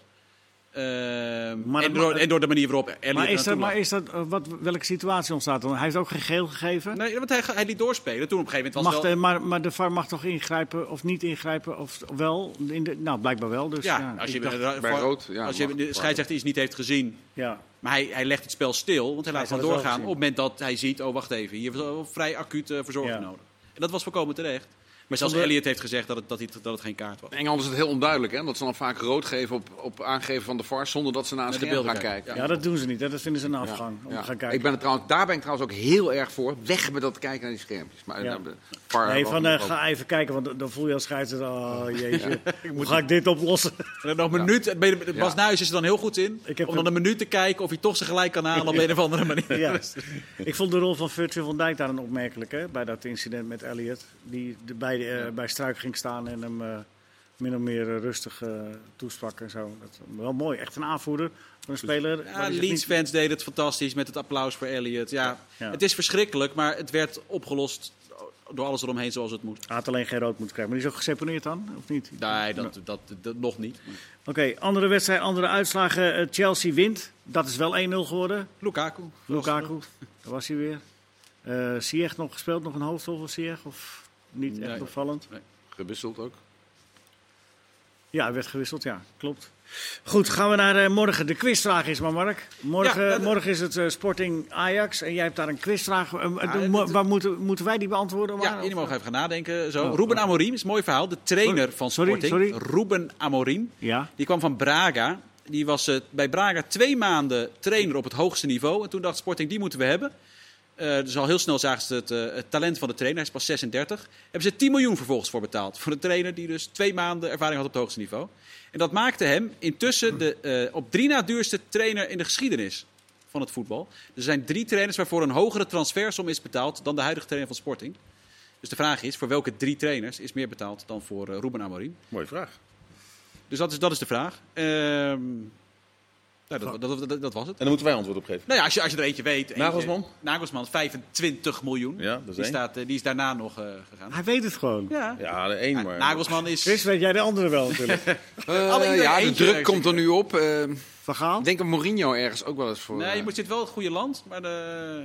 S3: Ehm,
S1: Maar
S3: en, door, en door de manier waarop Elliot
S1: Maar is dat, maar is dat wat, welke situatie ontstaat dan? Hij heeft ook geen geel gegeven.
S3: Nee, want hij, hij liet doorspelen. Toen op een gegeven moment was
S1: Mag
S3: wel...
S1: de, maar, maar de VAR mag toch ingrijpen of niet ingrijpen? Of wel? In de, nou, blijkbaar wel. Dus,
S3: ja,
S1: ja,
S3: als je,
S1: dacht-
S4: bij rood, ja,
S3: als je de scheidsrechter iets niet heeft gezien,
S1: ja.
S3: Maar hij, hij legt het spel stil, want hij laat
S1: Hij het
S3: doorgaan op het moment dat hij ziet, oh wacht even, hier is wel vrij acuut eh, verzorging
S1: Ja.
S3: nodig. En dat was voorkomen terecht. Maar zelfs Elliot heeft gezegd dat het, dat, hij- dat het geen kaart was.
S4: In Engeland is het heel onduidelijk. Hè? Omdat ze dan vaak rood geven op, op aangeven van de VAR. Zonder dat ze naar een
S3: de
S4: scherm gaan kijken.
S3: kijken.
S1: ja, dat doen ze niet. Hè. Dat vinden ze een afgang.
S4: Ja,
S1: Om
S4: ja.
S1: te gaan kijken.
S4: Ik ben er trouwens, daar ben ik trouwens ook heel erg voor. Weg met dat kijken naar die schermpjes. Maar
S1: Ja.
S4: eh, de VAR
S1: Nee, van eh, ga even kijken, want dan voel je als scheidsrechter, oh jeetje, hoe ga ik dit oplossen?
S3: En nog een minuut, Bas. Nuis is er dan heel goed in,
S1: Ik heb
S3: om dan een minuut te kijken of hij toch zijn gelijk kan halen op een of andere manier.
S1: Ja. Ik vond de rol van Virgil van Dijk daar een opmerkelijke, bij dat incident met Elliot. Die de, bij, eh, bij Struik ging staan en hem eh, min of meer eh, rustig toesprak en zo. Dat, wel mooi, echt een aanvoerder van een speler.
S3: Ja,
S1: Dat is het
S3: Leeds
S1: niet-
S3: fans deden het fantastisch met het applaus voor Elliot. Ja,
S1: Ja.
S3: Het is verschrikkelijk, maar het werd opgelost door alles eromheen zoals het moet.
S1: Hij had alleen geen rood moeten krijgen. Maar die is ook geseponeerd dan, of niet?
S3: Nee, dat, dat, dat, nog niet.
S1: Oké, andere wedstrijd, andere uitslagen. Chelsea wint. Dat is wel 1-0 geworden.
S3: Lukaku.
S1: Lukaku, daar was hij weer. Eh Ziyech nog gespeeld, nog een hoofdrol van Ziyech? Of niet echt
S3: Nee.
S1: opvallend?
S4: Gewisseld ook.
S1: Ja, hij werd gewisseld, ja, klopt. Goed, gaan we naar eh, morgen. De quizvraag is maar, Mark. Morgen,
S3: Ja, dat-
S1: morgen is het eh, Sporting Ajax en jij hebt daar een quizvraag. Eh,
S3: Ja,
S1: waar moeten, moeten wij die beantwoorden?
S3: Ja, jullie mogen even gaan nadenken. Zo.
S1: Oh,
S3: Ruben
S1: oh.
S3: Amorim is een mooi verhaal. De trainer van Sporting.
S1: sorry.
S3: Ruben Amorim.
S1: Ja,
S3: Die kwam van Braga. Die was eh, bij Braga twee maanden trainer op het hoogste niveau. En toen dacht Sporting, die moeten we hebben. Eh, dus al heel snel zagen ze het, eh, het talent van de trainer. Hij is pas 36. Hebben ze 10 miljoen vervolgens voor betaald. Voor een trainer die dus twee maanden ervaring had op het hoogste niveau. En dat maakte hem intussen de eh, op drie na duurste trainer in de geschiedenis van het voetbal. Er zijn drie trainers waarvoor een hogere transfersom is betaald dan de huidige trainer van Sporting. Dus de vraag is, voor welke drie trainers is meer betaald dan voor Ruben Amorim?
S2: Mooie vraag.
S3: Dus dat is, dat is de vraag. Ehm, nou, dat, dat, dat, dat was het.
S2: En daar moeten wij antwoord op geven.
S3: Nou ja, als je, als je er eentje weet. eentje-
S2: Nagelsman?
S3: Nagelsman, 25 miljoen.
S2: Ja, dat is
S3: die, staat, eh, die is daarna nog eh, gegaan.
S1: hij weet het gewoon.
S3: Ja.
S2: Ja, de één maar.
S3: Nagelsman is...
S1: Chris, weet jij de andere wel natuurlijk.
S4: Eh,
S3: Alle- iedereen
S4: ja, de druk komt er nu op.
S1: Van Gaal?
S4: ik denk dat Mourinho ergens ook wel eens voor.
S3: Nee, je moet, zit wel in het goede land, maar de,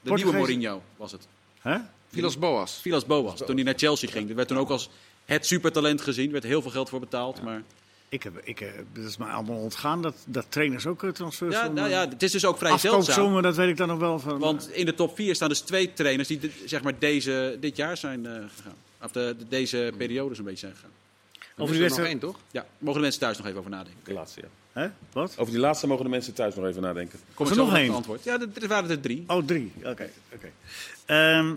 S3: de nieuwe Mourinho was het.
S1: Hè?
S4: Boas.
S3: Vilas Boas, toen hij naar Chelsea ging. Er werd toen ook als het supertalent gezien. Er werd heel veel geld voor betaald. Maar
S1: Ik heb, ik, eh, dat is mij allemaal ontgaan dat, dat trainers ook eh, transfers
S3: ja, nou
S1: eh,
S3: ja, het is dus ook vrij zeldzaam.
S1: Dat weet ik dan nog wel van.
S3: Want in de top 4 staan dus twee trainers die de- zeg maar deze, dit jaar zijn eh, gegaan. Of de, de- deze periode zo'n beetje zijn gegaan.
S1: Over
S4: Over
S1: die
S4: er nog één, toch?
S3: Ja, mogen de mensen thuis nog even over nadenken.
S2: De laatste, ja.
S1: Hè? Wat?
S2: Over die laatste mogen de mensen thuis nog even nadenken.
S3: Kom
S1: er nog één?
S3: antwoord. Ja, er er waren er drie.
S1: Oh, drie. Oké. oké. Ehm,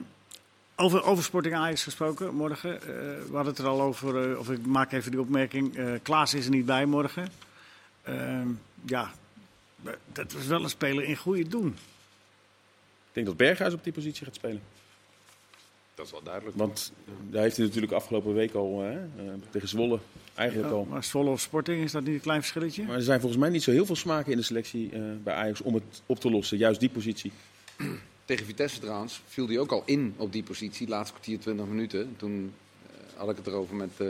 S1: over, over Sporting Ajax gesproken morgen. Eh, we hadden het er al over, eh, of ik maak even die opmerking. eh Klaas is er niet bij morgen. Ehm, ja, dat was wel een speler in goede doen.
S2: Ik denk dat Berghuis op die positie gaat spelen.
S4: Dat is wel duidelijk.
S2: Want daar heeft hij natuurlijk afgelopen week al hè, eh, tegen Zwolle eigenlijk
S1: Ja,
S2: al.
S1: maar Zwolle of Sporting, is dat niet een klein verschilletje?
S2: Maar er zijn volgens mij niet zo heel veel smaken in de selectie eh, bij Ajax om het op te lossen. Juist die positie.
S4: Tegen Vitesse trouwens viel hij ook al in op die positie. Laatste kwartier, 20 minuten. Toen eh, had ik het erover met, eh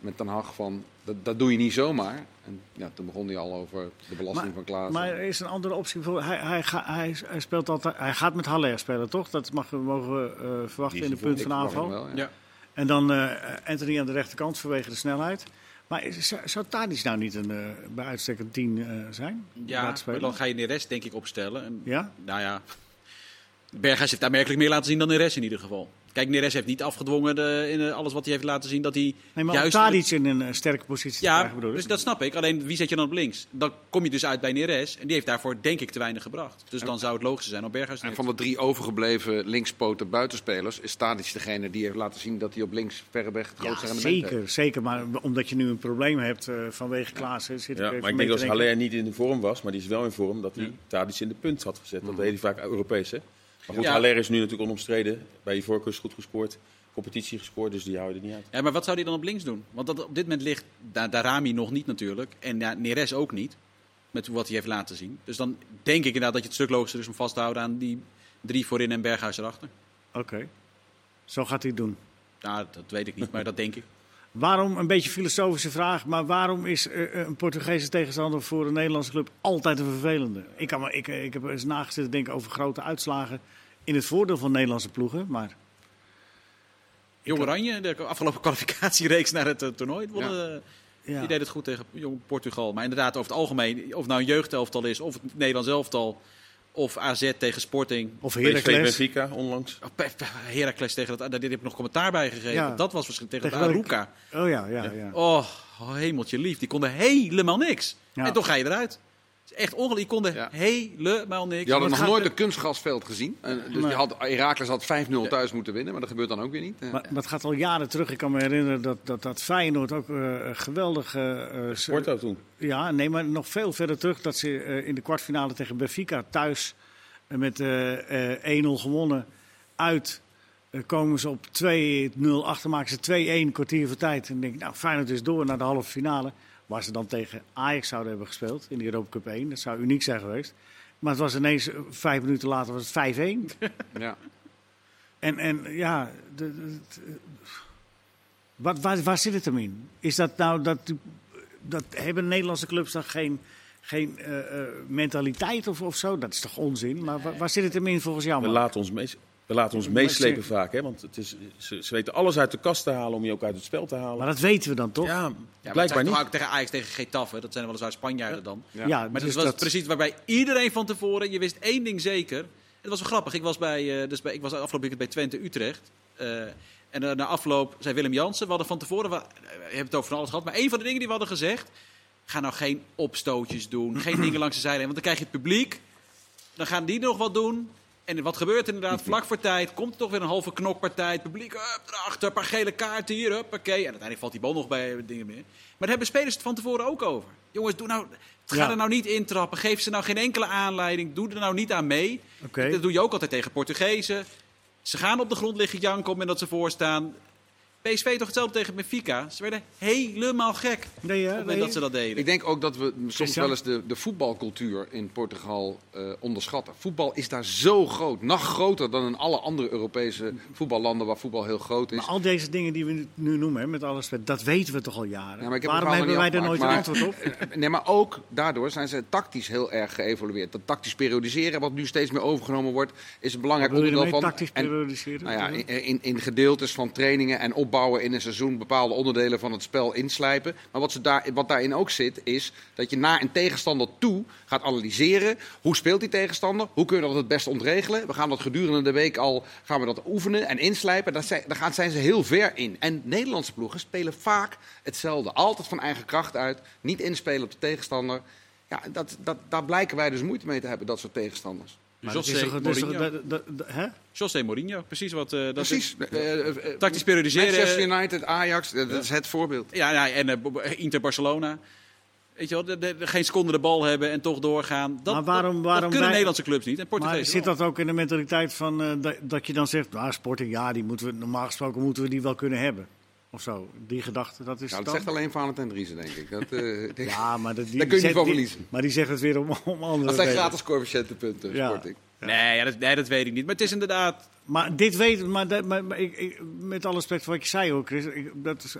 S4: met Ten Hag van, dat, dat doe je niet zomaar. En ja, toen begon hij al over de belasting
S1: Maar-
S4: van Klaas.
S1: Maar er is een andere optie. Voor, hij, hij, hij, hij, speelt altijd, hij gaat met Haller spelen, toch? Dat mag, we mogen we eh, verwachten in de punt van aanval.
S4: wel, ja.
S3: Ja.
S1: En dan eh, Anthony aan de rechterkant vanwege de snelheid. Maar is- zou, Tadic nou niet een, bij uitstek een tien eh, zijn?
S3: Ja, dan ga je Neres denk ik opstellen. En,
S1: Ja?
S3: Nou ja, Berghuis heeft aanmerkelijk meer laten zien dan Neres in ieder geval. Kijk, Neres heeft niet afgedwongen de, in eh, alles wat hij heeft laten zien dat hij
S1: Nee, maar
S3: juist...
S1: om Tadic in een eh, sterke positie te
S3: Ja,
S1: krijgen bedoel ik.
S3: dus dat snap ik. Alleen wie zet je dan op links? Dan kom je dus uit bij Neres. En die heeft daarvoor denk ik te weinig gebracht. Dus dan zou het logisch zijn om Berghuis
S4: En van de drie overgebleven linkspoten buitenspelers is Tadic degene die heeft laten zien dat hij op links verreweg het
S1: ja,
S4: grootste rendement heeft.
S1: zeker, zeker. Maar omdat je nu een probleem hebt eh, vanwege Klaassen, zit
S2: Ja,
S1: ik even
S2: maar ik denk
S1: te
S2: dat als. Haller niet in de vorm was, maar die is wel in vorm, dat hij Tadic in de punt had gezet. Dat deed hij vaak Europees, hè? Maar goed,
S3: Ja.
S2: Haller is nu natuurlijk onomstreden. Bij die voorkeurs goed gescoord, competitie gescoord, dus die houden er niet uit.
S3: Ja, maar wat zou hij dan op links doen? Want dat, op dit moment ligt Da- Darami nog niet natuurlijk. En ja, Neres ook niet. Met wat hij heeft laten zien. Dus dan denk ik inderdaad dat je het stuk logischer is om vast te houden aan die drie voorin en Berghuis erachter.
S1: Oké, zo gaat hij het doen.
S3: Nou, dat weet ik niet, maar dat denk ik.
S1: Waarom, een beetje filosofische vraag, maar waarom is eh, een Portugese tegenstander voor een Nederlandse club altijd een vervelende? Ik, kan maar, ik, eh, ik heb eens nagezeten denken over grote uitslagen in het voordeel van Nederlandse ploegen. Maar
S3: Jong Oranje, de afgelopen kwalificatiereeks naar het eh, toernooi. eh,
S1: ja,
S3: Die deed het goed tegen Jong Portugal. Maar inderdaad, over het algemeen, of het nou een jeugdelftal is, of het Nederlands elftal, of AZ tegen Sporting.
S1: of
S2: PSV
S1: Heracles.
S2: Benfica onlangs.
S3: Oh, Heracles tegen dat, daar heb ik nog commentaar bij gegeven.
S1: Ja.
S3: Dat was verschrikkelijk tegen
S1: Tegen
S3: Aruca.
S1: Oh ja, ja, ja.
S3: Oh, hemeltje lief. Die konden helemaal niks.
S1: Ja.
S3: En toch ga je eruit. Het is echt ongelooflijk. Die konden
S4: Ja.
S3: helemaal niks.
S4: Hadden
S1: het
S4: nog nooit een kunstgrasveld gezien. En dus
S1: Nee.
S4: die had, Herakles had 5-0 thuis moeten winnen, maar dat gebeurt dan ook weer niet.
S1: Maar, maar het gaat al jaren terug. Ik kan me herinneren dat, dat, dat Feyenoord ook eh, geweldig... eh, eh,
S2: Porto toen.
S1: Ja, nee, maar nog veel verder terug dat ze eh, in de kwartfinale tegen Benfica thuis met eh, eh, 1-0 gewonnen. Uit komen ze op 2-0 achter, maken ze 2-1 kwartier voor tijd. En denk ik, nou Feyenoord is door naar de halve finale. Waar ze dan tegen Ajax zouden hebben gespeeld in de Europa Cup 1. Dat zou uniek zijn geweest. Maar het was ineens, eh, vijf minuten later was het 5-1.
S4: ja.
S1: En, en ja, de, wat, waar, waar zit het hem in? Is dat nou dat, dat hebben Nederlandse clubs dan geen, geen eh, eh, mentaliteit of, of zo? Dat is toch onzin? Maar waar, waar zit het hem in volgens jou?
S2: We laten ons, mees- we laten ons meeslepen vaak, hè? want het is, ze, ze weten alles uit de kast te halen om je ook uit het spel te halen.
S1: Maar dat weten we dan toch?
S2: ja,
S3: Ja,
S2: blijkbaar niet.
S3: toch ook tegen Ajax, tegen Getafe. Dat zijn weliswaar Spanjaarden dan.
S4: Ja.
S1: Ja,
S3: Maar
S1: dus
S3: dat was
S1: dat-
S3: precies waarbij iedereen van tevoren, je wist één ding zeker. Het was wel grappig. Ik was, bij, eh, dus bij, ik was afgelopen weekend bij Twente Utrecht. Eh, en eh, na afloop zei Willem Jansen, we hadden van tevoren, we, we hebben het over van alles gehad. Maar een van de dingen die we hadden gezegd, ga nou geen opstootjes doen. Geen dingen langs de zijlijn, want dan krijg je het publiek. Dan gaan die nog wat doen. En wat gebeurt er inderdaad? Vlak voor tijd komt er toch weer een halve knokpartij. Het publiek, hup, erachter, een paar gele kaarten hier, huppakee. En uiteindelijk valt die bal nog bij eh, dingen meer. Maar daar hebben spelers het van tevoren ook over. Jongens, doe nou, ga
S1: Ja.
S3: er nou niet intrappen. Geef ze nou geen enkele aanleiding. Doe er nou niet aan mee.
S1: Oké.
S3: Dat doe je ook altijd tegen Portugezen. Ze gaan op de grond liggen janken op moment dat ze voorstaan. PSV toch hetzelfde tegen Benfica. Ze werden helemaal gek op
S1: Nee, hè?
S3: het moment
S1: Nee.
S3: dat ze dat deden.
S4: Ik denk ook dat we soms wel eens de, de voetbalcultuur in Portugal eh, onderschatten. Voetbal is daar zo groot, nog groter dan in alle andere Europese voetballanden waar voetbal heel groot is.
S1: Maar al deze dingen die we nu- nu noemen, hè, met alles, dat weten we toch al jaren?
S4: Ja, maar ik heb
S1: Waarom hebben wij daar nooit een
S4: afgemaakt,
S1: antwoord op?
S4: Nee, maar ook daardoor zijn ze tactisch heel erg geëvolueerd. Dat tactisch periodiseren, wat nu steeds meer overgenomen wordt, is een belangrijk onderdeel van.
S1: tactisch
S4: En-
S1: periodiseren?
S4: nou ja, in, in, in gedeeltes van trainingen en opbouwen in een seizoen bepaalde onderdelen van het spel inslijpen. Maar wat, ze daar, wat daarin ook zit, is dat je naar een tegenstander toe gaat analyseren. Hoe speelt die tegenstander? Hoe kunnen we dat het beste ontregelen? We gaan dat gedurende de week al gaan we dat oefenen en inslijpen. Daar zijn, gaan, zijn ze heel ver in. En Nederlandse ploegen spelen vaak hetzelfde. Altijd van eigen kracht uit. Niet inspelen op de tegenstander. Ja, dat, dat, daar blijken wij dus moeite mee te hebben, dat soort tegenstanders.
S3: José Mourinho. José Mourinho, precies wat... eh, dat
S4: Precies.
S3: is-
S4: Eh, eh,
S3: Tactisch periodiseren.
S4: Manchester United, Ajax, dat is het voorbeeld.
S3: Ja, ja en eh, Bo- Inter Barcelona. Weet je wel, de, de- de- geen seconde de bal hebben en toch doorgaan. Dat,
S1: Maar waarom-
S3: dat
S1: waarom
S3: kunnen
S1: wij-
S3: Nederlandse clubs niet. En
S1: Maar zit dat ook in de mentaliteit van eh, dat, dat je dan zegt, nou, Sporting, ja, die moeten we, normaal gesproken moeten we die wel kunnen hebben? Of zo, die gedachte, dat is
S4: Ja, dat
S1: dan...
S4: zegt alleen Valentijn Driessen, denk ik. Dat, eh, denk-
S1: Ja, maar dat, die,
S4: Daar kun je niet
S1: die-
S4: verliezen.
S1: Maar die zegt het weer om, om andere
S4: dat zijn gratis coëfficiëntenpunten,
S1: Ja.
S4: Sporting.
S3: Nee, ja, dat, nee, dat weet ik niet. Maar het is inderdaad...
S1: Maar dit weten maar, dat- maar, maar ik, ik- met alle respect voor wat je zei ook, Chris, ik, dat is,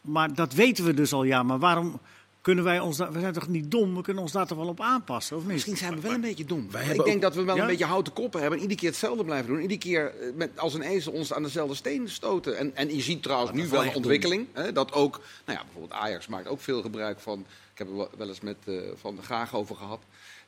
S1: maar dat weten we dus al, ja. Maar waarom Kunnen wij ons daar, we zijn toch niet dom? We kunnen ons daar toch wel op aanpassen, of niet?
S4: Misschien zijn we wel een beetje dom.
S2: Wij
S4: ik denk
S2: ook-
S4: dat we wel
S1: Ja?
S4: een beetje houten koppen hebben en iedere keer hetzelfde blijven doen. Iedere keer eh, met, als een ezel ons aan dezelfde steen stoten. En, en je ziet trouwens nu wel een ontwikkeling. Hè, dat ook, nou ja, bijvoorbeeld Ajax maakt ook veel gebruik van. Ik heb er wel- wel eens met eh, Van de Graag over gehad.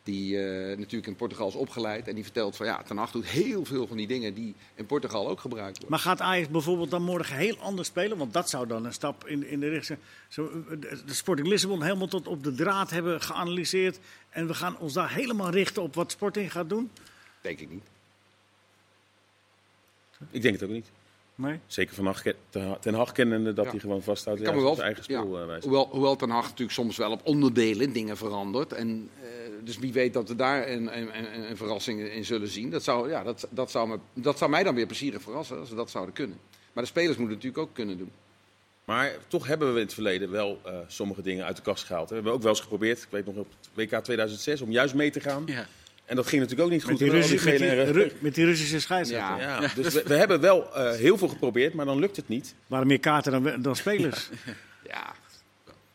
S4: Die eh, natuurlijk in Portugal is opgeleid. En die vertelt van ja, Ten Hag doet heel veel van die dingen die in Portugal ook gebruikt worden.
S1: Maar gaat Ajax bijvoorbeeld dan morgen heel anders spelen? Want dat zou dan een stap in, in de richting zo, de Sporting Lissabon helemaal tot op de draad hebben geanalyseerd. En we gaan ons daar helemaal richten op wat Sporting gaat doen?
S4: Denk ik niet.
S2: Ik denk het ook niet.
S1: Nee?
S2: Zeker van Hag, ten, Hag kennende dat
S4: Ja.
S2: hij gewoon vasthoudt
S4: Ik kan wel,
S2: eigen spel
S4: ja,
S2: eh,
S4: hoewel, hoewel Ten Hag natuurlijk soms wel op onderdelen dingen verandert. En, eh, dus wie weet dat we daar een, een, een, een verrassing in zullen zien. Dat zou, ja, dat, dat, zou me, dat zou mij dan weer plezierig verrassen als we dat zouden kunnen. Maar de spelers moeten het natuurlijk ook kunnen doen.
S2: Maar toch hebben we in het verleden wel eh, sommige dingen uit de kast gehaald. hè. We hebben ook wel eens geprobeerd, ik weet nog op het WK 2006, om juist mee te gaan.
S3: Ja.
S2: En dat ging natuurlijk ook niet
S1: Met
S2: goed.
S1: die,
S2: Met
S1: die, Ru- met die Russische scheidsrechter.
S4: Ja.
S2: Ja, dus we, we hebben wel eh, heel veel geprobeerd, maar dan lukt het niet.
S1: Waren meer kaarten dan, dan spelers.
S4: Ja.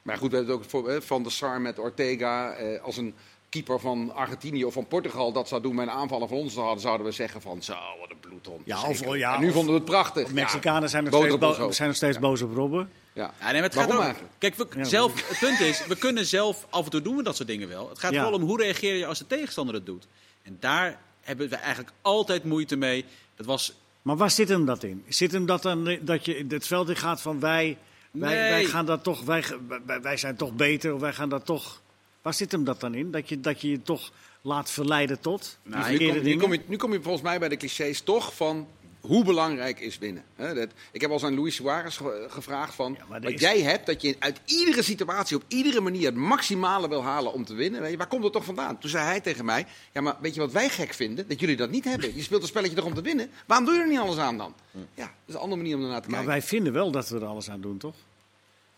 S4: Maar goed, we hebben het ook voor, Van der Sar met Ortega. Eh, als een keeper van Argentinië of van Portugal dat zou doen met een aanvaller van ons hadden, zouden we zeggen van zo, wat een bloedhond.
S1: Ja, of- ja,
S4: en nu
S1: of-
S4: vonden we het prachtig.
S1: Mexicanen zijn nog steeds, bo- zijn nog steeds
S4: Ja.
S1: boos op Robben.
S4: Ja.
S3: Ja, nee, maar het
S4: Waarom
S3: gaat
S4: eigenlijk?
S3: Kijk, we,
S1: Ja,
S3: zelf, het punt is, we kunnen zelf, af en toe doen we dat soort dingen wel. Het gaat
S1: Ja.
S3: vooral om hoe reageer je als de tegenstander het doet. En daar hebben we eigenlijk altijd moeite mee. Dat was,
S1: Maar waar zit hem dat in? Zit hem dat dan dat je het veld in gaat van wij, wij,
S3: Nee.
S1: wij gaan dat toch, wij, wij, wij zijn toch beter of wij gaan dat toch. Waar zit hem dat dan in? Dat je dat je, je toch laat verleiden tot
S3: Nou,
S4: nu,
S1: verkeerde
S4: kom, nu,
S1: dingen?
S4: kom je, nu kom je volgens mij bij de clichés toch van hoe belangrijk is winnen. Hè, dat, ik heb al eens aan Luis Suarez ge- gevraagd van
S1: Ja, maar
S4: wat
S1: is-
S4: jij hebt, dat je uit iedere situatie op iedere manier het maximale wil halen om te winnen. Weet je, waar komt dat toch vandaan? Toen zei hij tegen mij, ja maar weet je wat wij gek vinden? Dat jullie dat niet hebben. Je speelt een spelletje toch om te winnen? Waarom doe je er niet alles aan dan? Ja, dat is een andere manier om ernaar te
S1: Maar
S4: kijken.
S1: wij vinden wel dat we er alles aan doen, toch?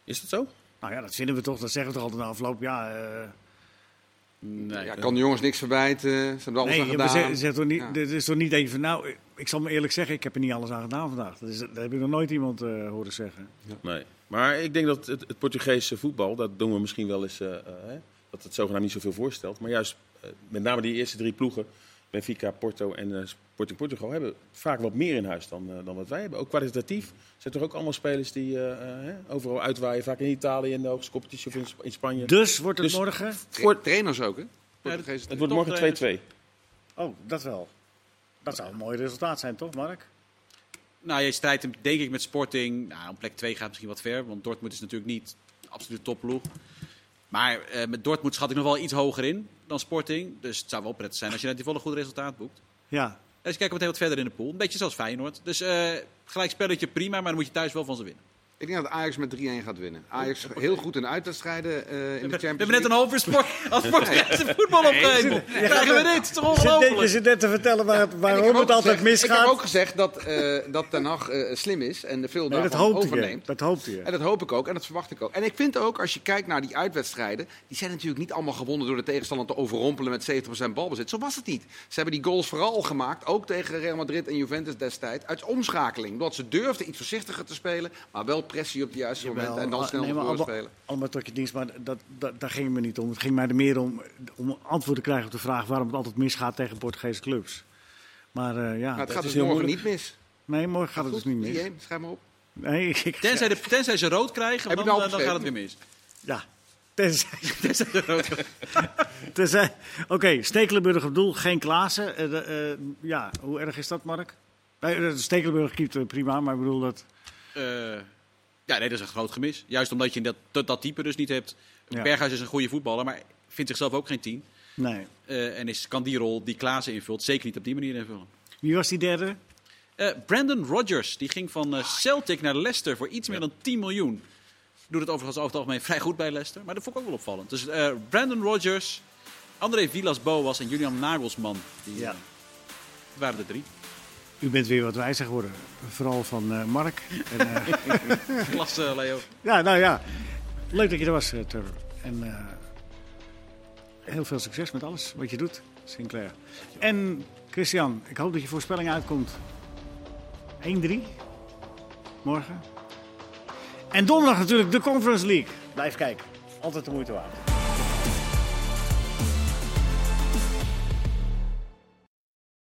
S2: Is dat zo?
S1: Nou ja, dat vinden we toch. Dat zeggen we toch altijd na afloop. Ja, eh,
S3: nee.
S4: Ja, kan de jongens niks verwijten, ze hebben alles
S1: nee,
S4: aan gedaan.
S1: toch niet,
S4: Ja.
S1: dit is toch niet even van, nou, ik zal me eerlijk zeggen, ik heb er niet alles aan gedaan vandaag. Dat, is, dat heb ik nog nooit iemand eh, horen zeggen.
S2: Nee. Maar ik denk dat het, het Portugese voetbal, dat doen we misschien wel eens, eh, eh, hè, dat het zogenaamd niet zoveel voorstelt. Maar juist met name die eerste drie ploegen, Benfica, Porto en eh, Sporting Portugal, hebben vaak wat meer in huis dan, eh, dan wat wij hebben. Ook kwalitatief zijn toch ook allemaal spelers die eh, eh, hè, overal uitwaaien. Vaak in Italië in de hoogste competitie of in, Sp- in Spanje.
S1: Dus wordt het
S2: Dus-
S1: morgen.
S4: Tra- trainers ook, hè?
S2: Het wordt morgen 2-2.
S1: Oh, dat wel. Dat zou een mooi resultaat zijn, toch, Mark?
S3: Nou, je strijdt hem denk ik met Sporting. Nou, om plek 2 gaat misschien wat ver, want Dortmund is natuurlijk niet de absolute topploeg. Maar eh, met Dortmund schat ik nog wel iets hoger in dan Sporting. Dus het zou wel prettig zijn als je net die volle goed resultaat boekt.
S1: Ja.
S3: Dus kijken we meteen wat verder in de pool. Een beetje zoals Feyenoord. Dus eh gelijk spelletje prima, maar dan moet je thuis wel van ze winnen.
S4: Ik denk dat Ajax met 3-1 gaat winnen. Ajax heel goed in de uitwedstrijden eh, in de
S3: We
S4: Champions
S3: hebben net een
S4: League.
S3: half uur sport, als voetbal opgegeven. Krijgen we dit? Het is toch
S1: Je zit, net,
S3: ongelooflijk?
S1: te vertellen waar, waarom het altijd
S4: gezegd- Ik
S1: misgaat.
S4: heb ook gezegd dat, eh dat Ten Hag eh, slim is en veel
S1: nee, dat je.
S4: overneemt.
S1: Dat hoopte je.
S4: En dat hoop ik ook en dat verwacht ik ook. En ik vind ook, als je kijkt naar die uitwedstrijden, die zijn natuurlijk niet allemaal gewonnen door de tegenstander te overrompelen met 70% balbezit. Zo was het niet. Ze hebben die goals vooral gemaakt, ook tegen Real Madrid en Juventus destijds, uit omschakeling. Omdat ze durfden iets voorzichtiger te spelen, maar wel pressie op de juiste
S1: Jawel,
S4: momenten en dan
S1: ah,
S4: snel
S1: nee, maar
S4: voren
S1: allemaal- tot je dienst, maar dat, dat, daar ging het me niet om. Het ging mij er meer om, om antwoord te krijgen op de vraag waarom het altijd misgaat tegen Portugese clubs. Maar eh, ja,
S4: Maar het gaat
S2: is
S4: dus
S2: heel
S4: morgen
S2: moeilijk.
S4: niet mis.
S1: nee, morgen gaat het dus niet mis.
S4: 3-1, schrijf maar op.
S1: Nee, ik,
S3: Tenzij, de, tenzij ze rood krijgen, dan,
S4: nou
S3: eh, dan gaat het weer mis.
S1: ja, tenzij...
S3: Tenzij ze rood
S1: tenzij Oké, Stekelenburg op doel, geen Klaassen. Eh, eh, ja, hoe erg is dat, Mark? Nee, Stekelenburg keept eh, prima, maar ik bedoel dat...
S3: Eh, ja, nee, dat is een groot gemis. Juist omdat je dat, dat, dat type dus niet hebt.
S1: Ja.
S3: Berghuis is een goede voetballer, maar vindt zichzelf ook geen tien.
S1: Nee.
S3: Eh, en is, kan die rol die Klaassen invult zeker niet op die manier invullen.
S1: Wie was die derde?
S3: Eh, Brandon Rodgers, die ging van eh, Celtic naar Leicester voor iets meer dan 10 miljoen. Doet het overigens over het algemeen vrij goed bij Leicester, maar dat vond ik ook wel opvallend. Dus Brandon Rodgers, André Villas-Boas en Julian Nagelsman, die
S1: Ja.
S3: waren de drie.
S1: U bent weer wat wijzer geworden. Vooral van eh, Mark. En, eh,
S3: Klasse, eh, Leo.
S1: ja, nou ja. Leuk dat je er was, Trevor. En heel veel succes met alles wat je doet, Sinclair. En Christian, ik hoop dat je voorspelling uitkomt. 1-3 morgen. En donderdag natuurlijk de Conference League. Blijf kijken. altijd de moeite waard.